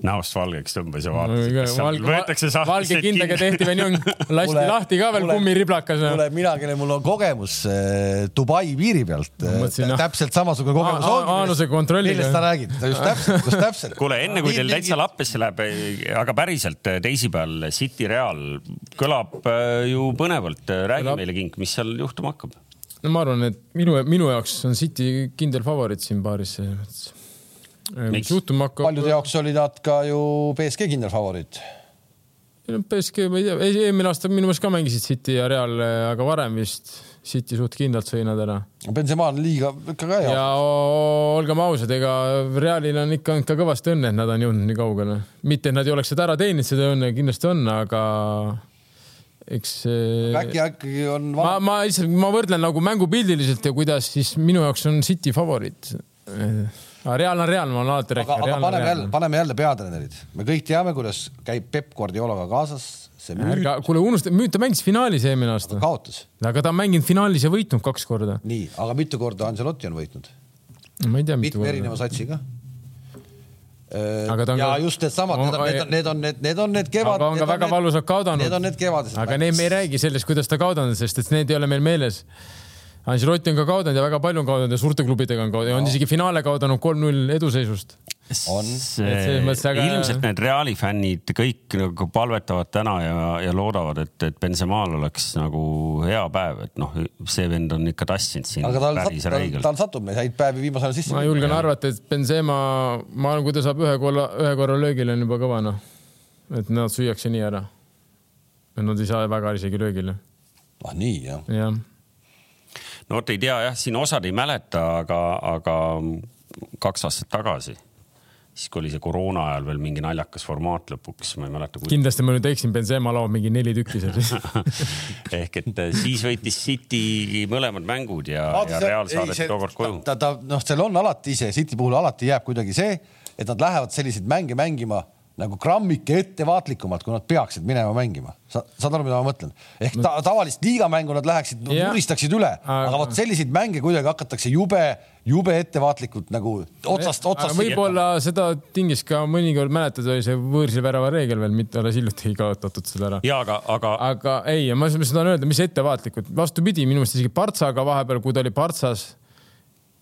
näost valgeks tõmbas ja vaatas no,, võetakse sahtlist valge kindlaga tehti nii, lasti lahti ka veel kummiriblakas. kuule, mina, kellel mul on kogemus äh, Dubai piiri pealt äh,, täpselt samasugune kogemus on. Aanuse kontrolliga. millest sa räägid, just täpselt, just täpselt. kuule, enne kui teil täitsa lappesse Paris läheb, aga päriselt teisipäeval City Real kõlab äh, ju põnevalt. räägi meile, Kink, mis seal juhtuma hakkab? no ma arvan, et minu, minu jaoks on City kindel favoriit siin paaris selles mõttes. Äh, mis juhtuma hakkab? paljude jaoks oli nad ka ju BSG kindel favoriit no BSG, ma ei tea, eelmine aasta minu meelest ka mängisid City ja Real, aga varem vist City suht kindlalt sõi nad ära. Benzema on liiga ikka ka hea. ja olgem ausad, ega Realil on ikka olnud ka kõvasti õnne, et nad on jõudnud nii kaugele. mitte, et nad ei oleks seda ära teeninud, seda õnne kindlasti on, aga eks äkki ikkagi on. ma, ma lihtsalt, ma võrdlen nagu mängupildiliselt ja kuidas siis minu jaoks on City favoriit. Real on Real, ma olen alati rääkinud. aga, aga paneme jälle, paneme jälle peatreenerid, me kõik teame, kuidas käib Peep Guardiolaga kaasas see müüt. kuule, unusta, müüt, ta mängis finaalis eelmine aasta. kaotas. aga ta on mänginud finaalis ja võitnud kaks korda. nii, aga mitu korda Ancelotti on võitnud? ma ei tea, mitu korda. erineva satsiga? Ja ka- just needsamad, need on, need on, need on need, need on need kevad. aga on ka väga valusalt kaotanud. Need on need kevadised. aga need me ei räägi sellest, kuidas ta kaotanud, sest et need ei ole meil meeles. Ancelotti on ka kaotanud ja väga palju on kaotanud ja suurte klubidega on kaotanud ja on isegi finaale kaotanud kolm-null eduseisust. On. ilmselt need Reali fännid kõik nagu palvetavad täna ja, ja loodavad, et, et Benzemaal oleks nagu hea päev, et noh, see vend on ikka tassinud siin aga tal, päris tal, räigelt. tal satub neid häid päevi viimasel ajal sisse. ma julgen arvata, et Benzema, ma arvan, kui ta saab ühe korra, ühe korra löögile, on juba kõva noh. et nad süüakse nii ära. Nad ei saa väga isegi löögile, ah nii jah. jah. No vot ei tea jah, siin osad ei mäleta, aga, aga kaks aastat tagasi, siis kui oli see koroona ajal veel mingi naljakas formaat lõpuks, ma ei mäleta. kindlasti ma nüüd eksin, Benzema laob mingi neli tükki seal ehk et äh, siis võitis City mõlemad mängud ja, ja Real saadeti tookord koju. ta, ta noh, seal on alati see City puhul alati jääb kuidagi see, et nad lähevad selliseid mänge mängima nagu grammike ettevaatlikumalt, kui nad peaksid minema mängima. sa saad aru, mida ma mõtlen? ehk ta, tavalist liigamängu nad läheksid vuristaksid üle, aga Aga- vot selliseid mänge kuidagi hakatakse jube, jube ettevaatlikult nagu otsast, otsast. võib-olla seda tingis ka mõnikord mäletad, oli see võõrsil värava reegel veel, mitte alles hiljuti ei kaotatud seda ära. ja aga, aga aga ei, ma ma tahan öelda, mis ettevaatlikult, vastupidi, minu meelest isegi Partsaga vahepeal, kui ta oli Partsas.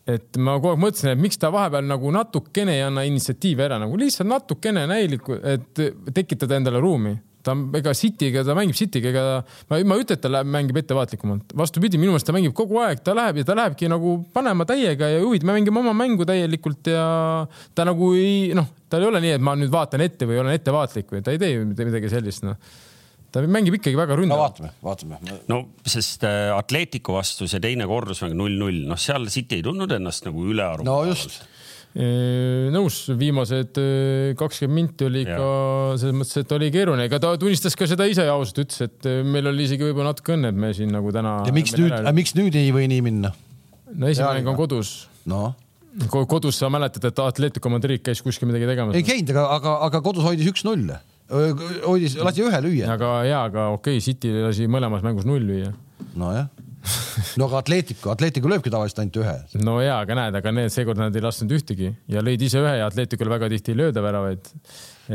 Et ma kogu aeg mõtlesin, et miks ta vahepeal nagu natukene ei anna initsiatiivi ära, nagu lihtsalt natukene näilikku, et tekitada endale ruumi. ta, ega City'ga, ta mängib City'ga, ega ma, ma ei ütle, et ta läheb, mängib ettevaatlikumalt. vastupidi, minu meelest ta mängib kogu aeg, ta läheb ja ta lähebki nagu panema täiega ja juhid, me mängime oma mängu täielikult ja ta nagu ei, noh, tal ei ole nii, et ma nüüd vaatan ette või olen ettevaatlik või ta ei tee midagi sellist, noh ta mängib ikkagi väga no ründavalt. vaatame, vaatame. no sest äh, Atletico vastu see teine kordusmäng null-null, noh, seal City ei tundnud ennast nagu ülearu. no just, nõus, viimased öö, kakskümmend minti oli ikka selles mõttes, et oli keeruline, ega ta tunnistas ka seda ise ausalt, ütles, et meil oli isegi võib-olla natuke õnne, et me siin nagu täna. ja miks nüüd, miks nüüd ei või nii minna? no esimene mäng on kodus. noh, kodus sa mäletad, et Atletico Madrid käis kuskil midagi tegemas ei. käinud, aga, aga, aga kodus hoidis üks-null. hoidis, lasi ühe lüüa. aga jaa, aga okei okay,, City lasi mõlemas mängus null lüüa. nojah. no aga Atletico, Atletico lööbki tavaliselt ainult ühe. no jaa, aga näed, aga need seekord nad ei lasknud ühtegi ja lõid ise ühe ja Atleticul väga tihti ei lööda väravaid.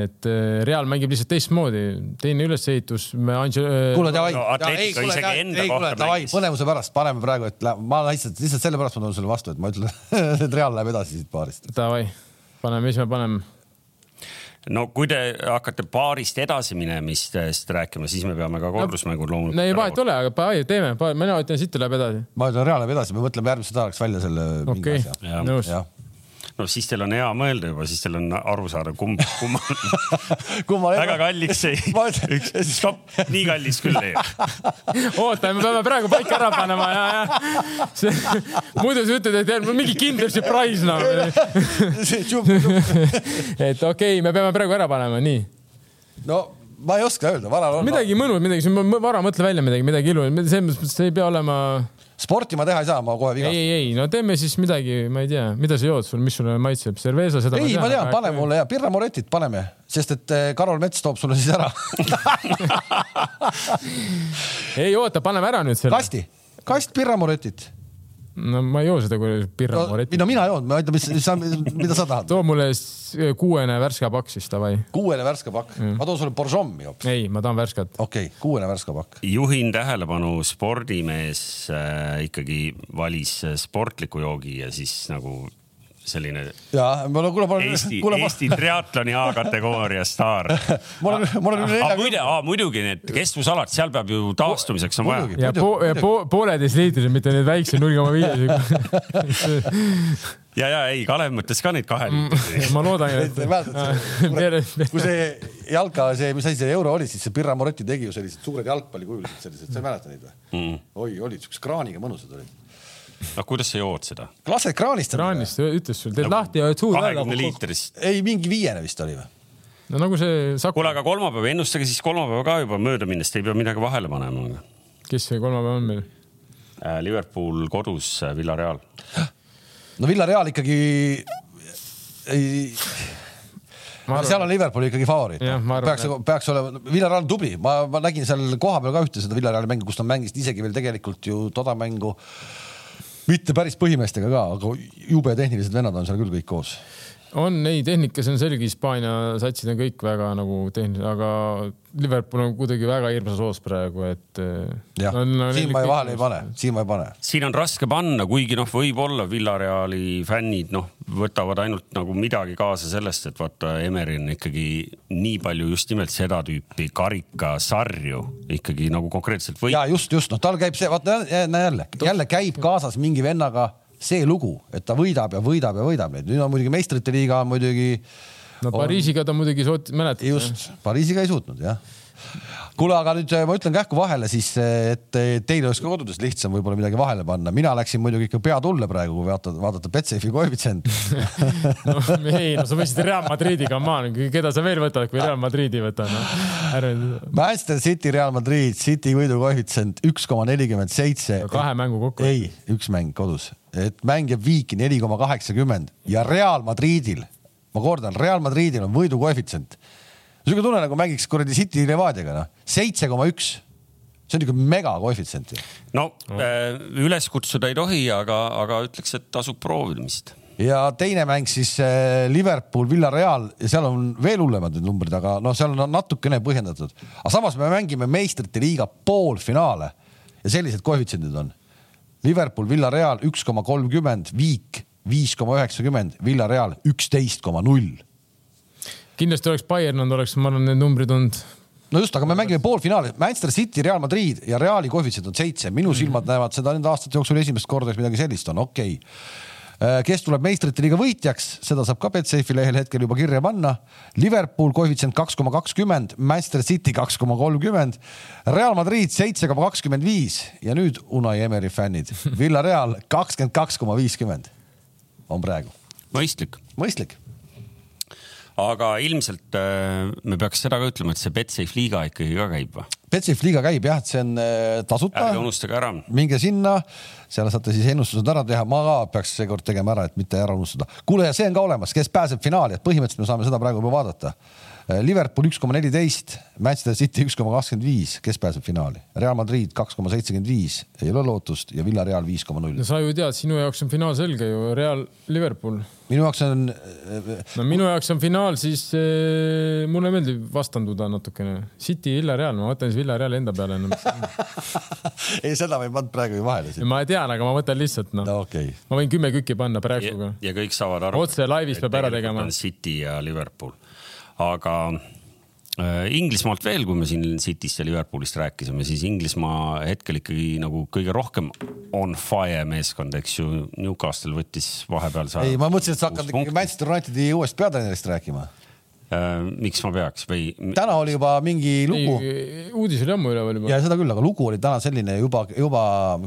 et Real mängib lihtsalt teistmoodi, teine ülesehitus. kuule, davai No Atletico isegi enda kohta davai, mängis. põnevuse pärast paneme praegu, et lä- ma lihtsalt, lihtsalt sellepärast ma tulen sulle vastu, et ma ütlen, et Real läheb edasi siit paarist. davai, paneme, mis me paneme no kui te hakkate paarist edasiminemistest rääkima, siis me peame ka kordusmängud loomulikult. no ei, vahet ei ole, aga pa- teeme, mina ütlen, City läheb edasi. ma ütlen, Real läheb edasi, me mõtleme järgmiseks nädalaks välja selle mingi okei nõus. No siis teil on hea mõelda juba, siis teil on aru saada, kumb, kumb kumma väga kalliks ei üks stopp, nii kallis küll ei ole. oota, me peame praegu paika ära panema ja, ja see, muidu sa ütled, et jah, mingi kindel surprise noh. et okei okay,, me peame praegu ära panema, nii. no ma ei oska öelda, vara on. midagi mõnus, midagi, vara mõtle välja midagi, midagi ilu, selles mõttes, see ei pea olema. Sporti ma teha ei saa, ma kohe vigastan. ei, ei, no teeme siis midagi, ma ei tea, mida sa jood sul, mis sulle maitseb, Cerveza, seda ei, ma tean, pane. mulle ja Pirra Moretit paneme, sest et eh, Karol Mets toob sulle siis ära ei oota, paneme ära nüüd selle. kasti, kast Pirra Moretit. No ma ei joo seda, kui Pirra Moretti. no mina joon, ma tea, mis, mis sa, mida sa tahad. too mulle kuuene värske pakk siis davai. kuuene värske pakk, ma toon sulle Boržomi hoopis. ei, ma tahan värsket. okei okay,, kuuene värske pakk. juhin tähelepanu, spordimees äh, ikkagi valis sportliku joogi ja siis nagu selline ja ma olen, kuule, ma olen, Eesti, ma Eesti triatloni A-kategooria staar. mul on, mul on üle aga neljakümne. muide, muidugi need kestvusalad, seal peab ju taastumiseks on vaja. Ja po, ja po, pooleteist liitrised, mitte need väiksed null koma viiesed. ja, ja ei, Kalev mõtles ka neid kahe Mm. liitri. ma loodan, mäletate seda? kui see jalka, see, mis asi see euro oli, siis see Pirra Moretti tegi ju sellised suured jalgpallikujulised sellised, sa ei mäleta neid või mm.? oi, olid siuksed kraaniga mõnusad olid. No kuidas sa jood seda? lased kraanist. kraanist ütles sul, teed lahti ja hoiad suu kahekümne välja. liitrist. ei, mingi viiene vist oli või? no nagu see Saku, kuule, aga kolmapäev, ennustage siis kolmapäeva ka juba mööda minnes, te ei pea midagi vahele panema. kes see kolmapäev on meil? Liverpool kodus, Villareal. no Villareal ikkagi ei, ma seal on Liverpooli ikkagi favoriit peaks, peaks olema, Villareal on tubli, ma, ma nägin seal kohapeal ka ühte seda Villareali mängu, kus nad mängisid isegi veel tegelikult ju toda mängu mitte päris põhimeestega ka, aga jube tehnilised vennad on seal küll kõik koos. On, ei tehnikas on selge, Hispaania satsid on kõik väga nagu tehnilised, aga Liverpool on kuidagi väga hirmsas hoos praegu, et. jah no, no, siin ma vahele ei pane, siin ma ei pane. siin on raske panna, kuigi noh, võib-olla Villareali fännid noh, võtavad ainult nagu midagi kaasa sellest, et vaata, Emeri on ikkagi nii palju just nimelt seda tüüpi karikasarju ikkagi nagu konkreetselt võit-. ja just, just noh, tal käib see, vaata jälle, jälle käib kaasas mingi vennaga see lugu, et ta võidab ja võidab ja võidab neid. nüüd on muidugi meistrite liiga muidugi. no Pariisiga ta muidugi suutis, mäletad? just, Pariisiga ei suutnud jah kuule, aga nüüd ma ütlen kähku vahele siis, et teil oleks ka kodudes lihtsam võib-olla midagi vahele panna. mina läksin muidugi ikka pea tulle praegu, kui vaatad, vaadata Betsafe'i koefitsient no ei, no sa võtsid Real Madridiga maha, keda sa veel võtad, kui Real Madridi võtad no.? Ärme... Manchester City, Real Madrid, City võidu koefitsient üks koma nelikümmend seitse. kahe mängu kokku. ei, üks mäng kodus, et mäng jääb viiki neli koma kaheksakümmend ja Real Madridil, ma kordan, Real Madridil on võidu koefitsient niisugune tunne nagu mängiks kuradi City Levadiaga, noh, seitse koma üks see on ikka mega koefitsient ju. no äh, üles kutsuda ei tohi, aga, aga ütleks, et tasub proovimist. ja teine mäng siis äh, Liverpool, Villareal ja seal on veel hullemad need numbrid, aga noh, seal on natukene põhjendatud. aga samas me mängime meistrite liiga poolfinaale ja sellised koefitsiendid on. Liverpool, Villareal üks koma kolmkümmend, Viik viis koma üheksakümmend, Villareal üksteist koma null kindlasti oleks Bayern olnud, oleks, ma arvan, need numbrid olnud no just, aga me mängime poolfinaali, Manchester City, Real Madrid ja Reali koefitsient on seitse, minu silmad mm -hmm. näevad seda nende aastate jooksul esimest korda, et midagi sellist on, okei okay äh, kes tuleb meistrite liiga võitjaks, seda saab ka Betsafe'i lehel hetkel juba kirja panna. Liverpool koefitsient kaks koma kakskümmend, Manchester City kaks koma kolmkümmend, Real Madrid seitse koma kakskümmend viis ja nüüd Unai Emeri fännid, Villareal kakskümmend kaks koma viiskümmend on praegu. mõistlik. mõistlik aga ilmselt äh, me peaks seda ka ütlema, et see Betsafe liiga ikkagi ka käib või? Betsafe liiga käib jah, et see on äh, tasuta. ärge unustage ära. minge sinna, seal saate siis ennustused ära teha, ma ka peaks seekord tegema ära, et mitte ära unustada. kuule, ja see on ka olemas, kes pääseb finaali, et põhimõtteliselt me saame seda praegu juba vaadata Liverpool üks koma neliteist, Manchester City üks koma kakskümmend viis, kes pääseb finaali? Real Madrid kaks koma seitsekümmend viis, ei ole lootust ja Villareal viis koma null. no sa ju tead, sinu jaoks on finaal selge ju, Real, Liverpool. minu jaoks on. Äh, no minu jaoks on finaal, siis äh, mulle meeldib vastanduda natukene. City, Villareal, ma mõtlen siis Villareali enda peale no, ei, seda ma ei pannud praegu ju vahele. ma tean, aga ma mõtlen lihtsalt noh no, okay.. ma võin kümme kükki panna praegu. ja kõik saavad aru. otse laivis peab ära tegema. City ja Liverpool aga äh, Inglismaalt veel, kui me siin Cityst ja Liverpoolist rääkisime, siis Inglismaa hetkel ikkagi nagu kõige rohkem on fire meeskond, eks ju. Newcastle võttis vahepeal. ei, ma mõtlesin, et sa hakkad ikkagi Manchester Unitedi uuest peatreenerist rääkima Äh, miks ma peaks või? täna oli juba mingi lugu. uudis oli ammu üleval juba. ja seda küll, aga lugu oli täna selline juba, juba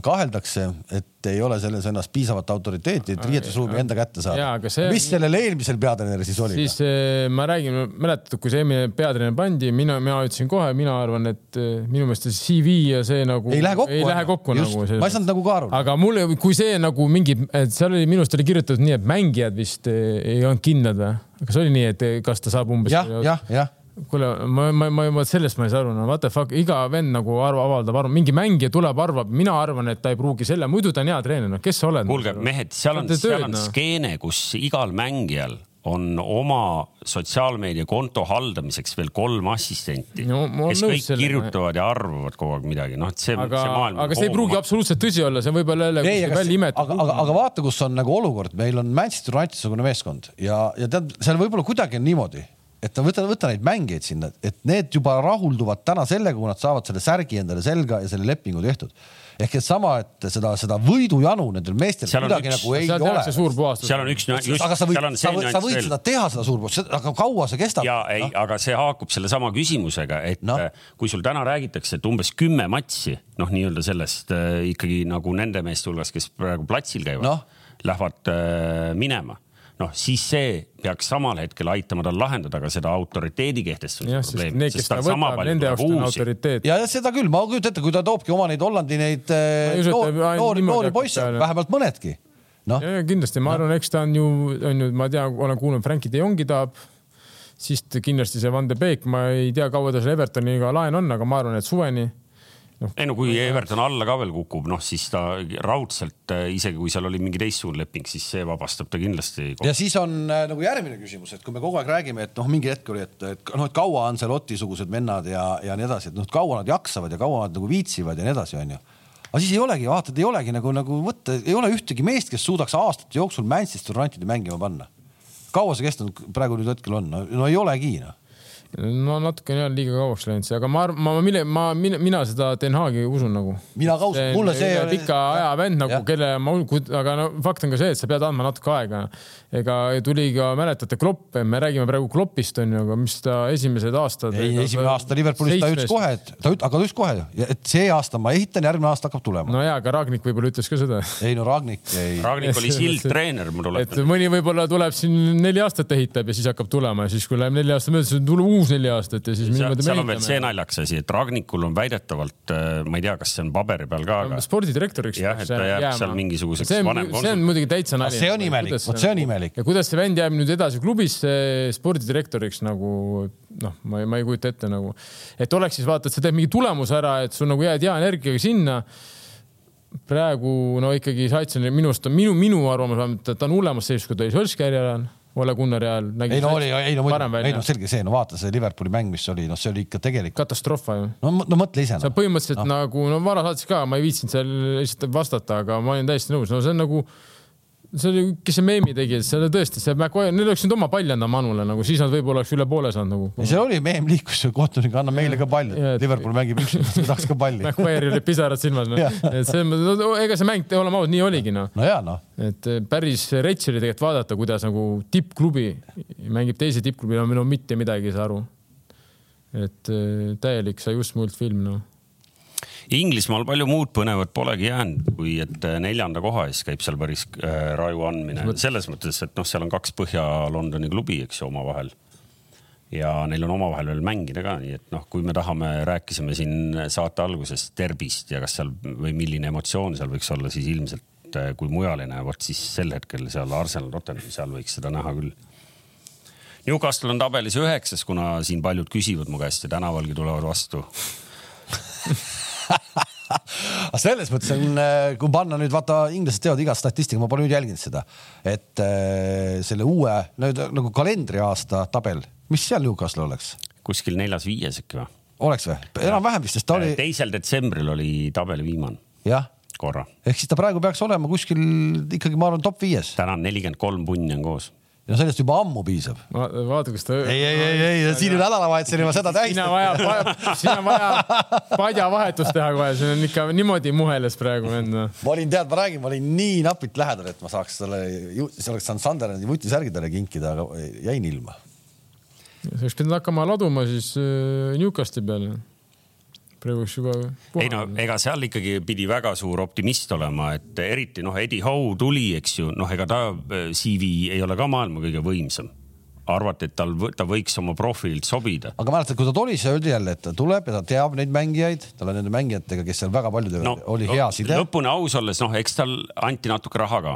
kaheldakse, et ei ole selles ennast piisavat autoriteeti, et riietusruumi enda kätte saada. See... mis sellel eelmisel peatreeneril siis oli? siis eh, ma räägin, mäletad, kui see eelmine peatreener pandi, mina, mina ütlesin kohe, mina arvan, et eh, minu meelest see CV ja see nagu ei lähe kokku, ei lähe kokku just, nagu. ma ei saanud nagu ka aru. aga mulle, kui see nagu mingi, et seal oli minu arust oli kirjutatud nii, et mängijad vist eh, ei olnud kindlad või? kas oli nii, et kas ta saab umbes? jah, jah, jah kuule, ma, ma, ma, ma sellest ma ei saa aru, no what the fuck, iga vend nagu arv, avaldab arvu, mingi mängija tuleb, arvab, mina arvan, et ta ei pruugi selle, muidu ta on hea treener, no kes sa oled? kuulge, mehed, seal on, seal on no. skeene, kus igal mängijal on oma sotsiaalmeediakonto haldamiseks veel kolm assistenti no,, kes kõik selle, kirjutavad ja arvavad kogu aeg midagi, noh, et see, aga, see maailm. aga see ei pruugi absoluutselt tõsi olla, see võib olla jälle välja imetud. aga, aga, aga vaata, kus on nagu olukord, meil on Manchester United sugune meeskond ja, ja tead, seal võib-olla kuidagi on niimoodi, et võta, võta neid mängijaid sinna, et need juba rahulduvad täna sellega, kui nad saavad selle särgi endale selga ja selle lepingu tehtud ehk et sama, et seda, seda võidujanu nendel meestel kuidagi üks, nagu ei ole. seal on üks just, aga sa võid, sa, võid, sa võid seda teha, seda suur puhastust, aga kaua see kestab? ja ei no?, aga see haakub sellesama küsimusega, et no. Kui sul täna räägitakse, et umbes kümme matši, noh, nii-öelda sellest äh, ikkagi nagu nende meeste hulgas, kes praegu platsil käivad no., lähevad äh, minema noh, siis see peaks samal hetkel aitama tal lahendada ka seda autoriteedi kehtestamise probleemi. Ja, ja seda küll, ma kujutan ette, kui ta toobki oma neid Hollandi neid äh, noori, noori, noori poisse, vähemalt mõnedki. No.. kindlasti, ma arvan, eks ta on ju, on ju, ma tean, olen kuulnud, Frankie de Jongi tahab siis kindlasti see Van de Beek, ma ei tea, kaua ta seal Evertoniga laen on, aga ma arvan, et suveni ei no kui Everton alla ka veel kukub, noh siis ta raudselt äh, isegi kui seal oli mingi teistsugune leping, siis see vabastab ta kindlasti. ja siis on äh, nagu järgmine küsimus, et kui me kogu aeg räägime, et noh, mingi hetk oli, et, et noh, et kaua on seal Oti-sugused vennad ja, ja nii edasi, et noh, kaua nad jaksavad ja kaua nad nagu viitsivad ja nii edasi, onju aga siis ei olegi, vaatad, ei olegi nagu, nagu võtta, ei ole ühtegi meest, kes suudaks aastate jooksul Manchester Unitedi mängima panna. kaua see kestnud praegu nüüd hetkel on, no ei olegi noh no natukene on liiga kauaks läinud see, aga ma, ma, mille, ma, mina, mina seda Den Haagi usun nagu. mina ka usun, mulle see. pika aja vend nagu, kelle ma, aga no fakt on ka see, et sa pead andma natuke aega. ega tuli ka, mäletate, Klopp, me räägime praegu Kloppist onju, aga mis ta esimesed aastad. ei, esimene aasta Liverpoolis ta ütles kohe, et ta üt-, aga ta ütles kohe, et see aasta ma ehitan, järgmine aasta hakkab tulema. no ja, aga Ragnik võib-olla ütles ka seda. ei no Ragnik ei. Ragnik oli sildtreener, ma tuletan. et mõni võib-olla tuleb siin neli aastat ehitab ja siis hakkab tulema ja siis, kui läheb neli aastat mööda, siis tuleb uus neli aastat ja siis siis seal, seal on veel see naljakas asi, et Ragnikul on väidetavalt, äh, ma ei tea, kas see on paberi peal ka, aga. spordidirektoriks. jah, et ta jääb jääma. seal mingisuguseks see on, see on muidugi täitsa nali. see on imelik, vot see on imelik. ja kuidas see vend jääb nüüd edasi klubisse spordidirektoriks nagu noh, ma ei, ma ei kujuta ette nagu, et oleks siis vaata, et sa teed mingi tulemuse ära, et sul nagu jääd hea energiaga sinna praegu no ikkagi Saitsen minu arust on minu, minu arvamus vähemalt, et ta on hullemas seisus, kui ta oli Solskjaeri ajal Ole Gunnari ajal. ei no oli, ei no muidugi, ei no selge see, no vaata see Liverpooli mäng, mis oli, noh, see oli ikka tegelikult. katastroof ju. no, no mõtle ise no.. see on põhimõtteliselt no. nagu, no Vara saatis ka, ma ei viitsinud seal lihtsalt vastata, aga ma olin täiesti nõus, no see on nagu see oli, kes see meemi tegi, see oli tõesti, see Maguire, neil oleks nüüd oma palli anda Manule nagu, siis nad võib-olla oleks üle poole saanud nagu. see oli meem liikus, kohtunik, anna meile ka pall, Liverpool mängib üksi, tahaks ka palli. Maguire'il olid pisarad silmas no. et see, no, ega see mäng, oleme ausad, nii oligi noh. no jaa noh. et eh, päris rets oli tegelikult vaadata, kuidas nagu tippklubi mängib teise tippklubi, no, mitte midagi ei saa aru. et eh, täielik sai just multfilm noh Inglismaal palju muud põnevat polegi jäänud, kui et äh, neljanda koha eest käib seal päris äh, raju andmine. Selles mõttes, et noh, seal on kaks Põhja-Londoni klubi, eks ju, omavahel. ja neil on omavahel veel mängida ka, nii et noh, kui me tahame, rääkisime siin saate alguses derbist ja kas seal või milline emotsioon seal võiks olla, siis ilmselt äh, kui mujal ei näe, vot siis sel hetkel seal Arsenal, Rotterdam, seal võiks seda näha küll. Newcastle on tabelis üheksas, kuna siin paljud küsivad mu käest ja tänavalgi tulevad vastu aga selles mõttes on, äh, kui panna nüüd vaata, inglased teevad iga statistika, ma pole nüüd jälginud seda, et äh, selle uue nüüd nagu kalendriaasta tabel, mis seal Newcastle oleks? kuskil neljas-viies äkki või? oleks või? enam-vähem vist, sest ta oli. Teisel detsembril oli tabeli viimane. jah. korra. ehk siis ta praegu peaks olema kuskil ikkagi, ma arvan, top viies. täna on nelikümmend kolm punni on koos no sellest juba ammu piisab. vaata, kas ta. ei, ei, ei, ei, siin on nädalavahetusel juba seda siin on vaja, siin on vaja padjavahetust teha kohe, siin on ikka niimoodi muheles praegu vend. ma olin, tead, ma räägin, ma olin nii napilt lähedal, et ma saaks selle, siis oleks saanud Sunderlandi vutisärgi talle kinkida, aga jäin ilma. sa oleks pidanud hakkama laduma siis äh, Newcastle'i peale praegu juba. ei no ega seal ikkagi pidi väga suur optimist olema, et eriti noh, Eddie Howe tuli, eks ju, noh, ega ta äh, CV ei ole ka maailma kõige võimsam arvati, et tal, ta võiks oma profiililt sobida. aga mäletad, kui ta tuli, siis öeldi jälle, et ta tuleb ja ta teab neid mängijaid, tal on nende mängijatega, kes seal väga paljudega no, oli hea side. lõpuni aus olles, noh, eks tal anti natuke raha ka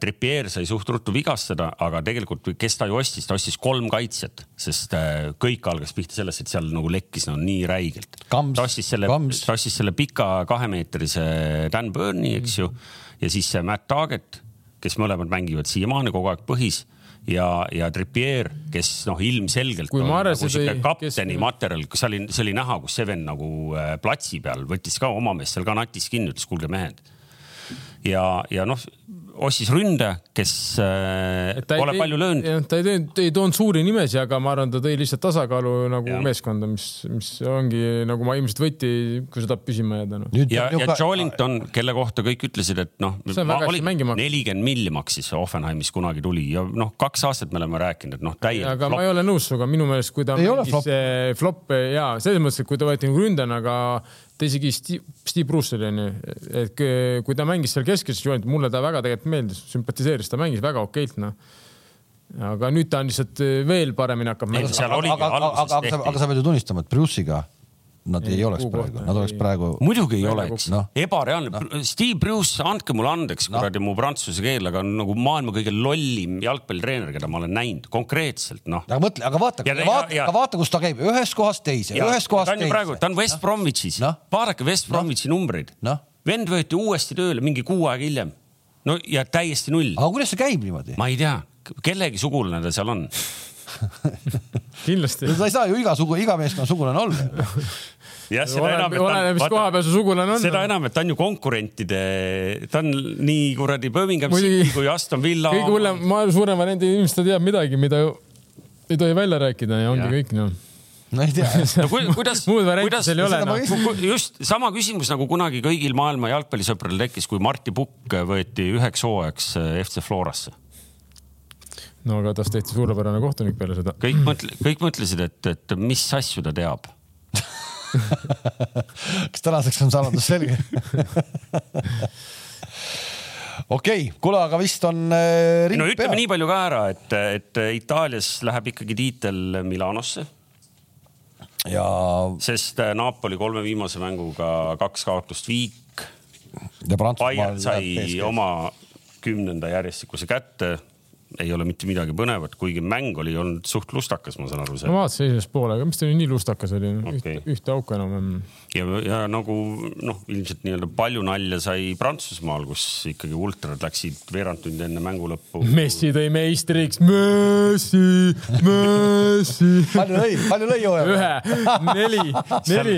Trippier sai suht ruttu vigastada, aga tegelikult, kes ta ju ostis, ta ostis kolm kaitsjat, sest äh, kõik algas pihta sellest, et seal nagu lekkis no nii räigelt. ta ostis selle, ta ostis selle pika kahemeetrise Dan Burni, eks ju, ja siis see Matt Target, kes mõlemad mängivad siiamaani kogu aeg põhis ja, ja Trippier, kes noh, ilmselgelt Kui on nagu sihuke kapteni kes... materjal, kus oli, see oli näha, kus see vend nagu äh, platsi peal võttis ka oma meest seal ka natis kinni, ütles kuulge mehed. ja, ja noh ostis ründaja, kes äh, pole palju löönud. ta ei teinud, ei toonud suuri nimesid, aga ma arvan, ta tõi lihtsalt tasakaalu nagu ja. meeskonda, mis, mis ongi nagu ma ilmselt võti, kui sa tahad püsima jääda no.. ja, ja Jolington, kelle kohta kõik ütlesid, et noh, nelikümmend milli maksis Offenheimis kunagi tuli ja noh, kaks aastat me oleme rääkinud, et noh, täielik. aga flop. ma ei ole nõus sinuga, minu meelest, kui ta ei mängis flop, flop ja selles mõttes, et kui ta võeti nagu ründajana, aga ta isegi Steve, Steve Bruce oli onju, et kui ta mängis seal keskes joonit, mulle ta väga tegelikult meeldis, sümpatiseeris, ta mängis väga okeilt noh aga nüüd ta on lihtsalt veel paremini hakkab mängima. aga, aga, aga, aga, aga sa pead ju tunnistama, et Bruce'iga nad ei, Ei, oleks praegu, nad oleks praegu. muidugi ei oleks no., ebareaalne no.. Steve Bruce, andke mulle andeks no., kuradi mu prantsuse keel, aga on nagu maailma kõige lollim jalgpallitreener, keda ma olen näinud, konkreetselt noh. aga mõtle, aga vaata, vaata, aga vaata, kus ta käib, ühest kohast teise, ühest kohast ta on ju praegu, ta on West Bromwichis Noh. no., vaadake West Bromwichi no. numbreid Noh. vend võeti uuesti tööle mingi kuu aega hiljem. no ja täiesti null, aga kuidas see käib niimoodi? ma ei tea, kellegi sugulane ta seal on. kindlasti. ta ei saa ju iga sugu, iga meeskonna sugulane olla. jah, seda oleneb enam, et oleneb, mis koha ta peal su sugulane on. seda enam, et ta on ju konkurentide, ta on nii kuradi Birmingham City kui Aston Villa. kõige hullem, maailma suurem variant, inimesed ei tea midagi, mida ju ei tohi välja rääkida ja ongi Jah. kõik noh. no ei tea. no ku, kuidas, Muud varianti kuidas seal ei ole, noh. just sama küsimus nagu kunagi kõigil maailma jalgpallisõpradel tekkis, kui Martti Pukk võeti üheks hooajaks äh, FC Florasse. no aga tast tehti suurepärane kohtunik peale seda. kõik mõtle, kõik mõtlesid, et, et mis asju ta teab. kas tänaseks on saladus selge? okei, kuule, aga vist on äh, ring no ütleme peal. nii palju ka ära, et, et Itaalias läheb ikkagi tiitel Milanosse, ja, sest Napoli kolme viimase mänguga kaks kaotust viik. Bayern sai oma kümnenda järjestikuse kätte ei ole mitte midagi põnevat, kuigi mäng oli olnud suht lustakas, ma saan aru. ma vaatasin esimest poole, aga mis ta oli nii lustakas oli okay., ühte auku enam. ja, ja nagu noh, ilmselt nii-öelda palju nalja sai Prantsusmaal, kus ikkagi ultrad läksid veerand tundi enne mängu lõppu. Messi tõi meistriks, Messi, Messi. palju lõi, palju lõi hooaja? ühe, neli, neli,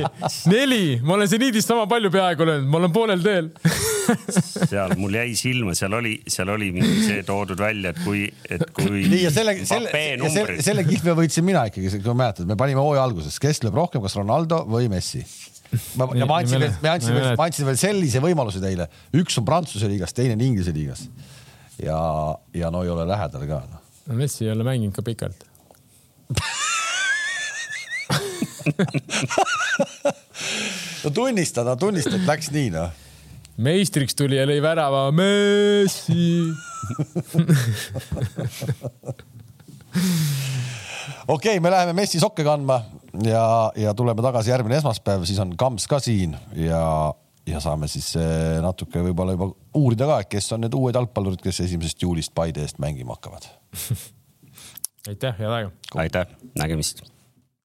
neli, ma olen seniidist sama palju peaaegu löönud, ma olen poolel teel. seal mul jäi silma, seal oli, seal oli mingi see toodud välja, et kui, et kui. nii ja selle, selle, selle, selle kihve võitsin mina ikkagi, kui mäletad, me panime hooaja alguses, kes lööb rohkem, kas Ronaldo või Messi. ma, ja ma andsin me ma mäleta. ma andsin veel sellise võimaluse teile, üks on Prantsuse liigas, teine on Inglise liigas. ja, ja no ei ole lähedal ka noh. no.. Messi ei ole mänginud ka pikalt. no tunnista, no tunnista, et läks nii noh. Meistriks tuli ja lõi värava Messi. okei okay,, me läheme Messi sokke kandma ja, ja tuleme tagasi järgmine esmaspäev, siis on Kamps ka siin ja, ja saame siis eh, natuke võib-olla juba uurida ka, et kes on need uued jalgpallurid, kes esimesest juulist Paide eest mängima hakkavad aitäh, head aega. aitäh, nägemist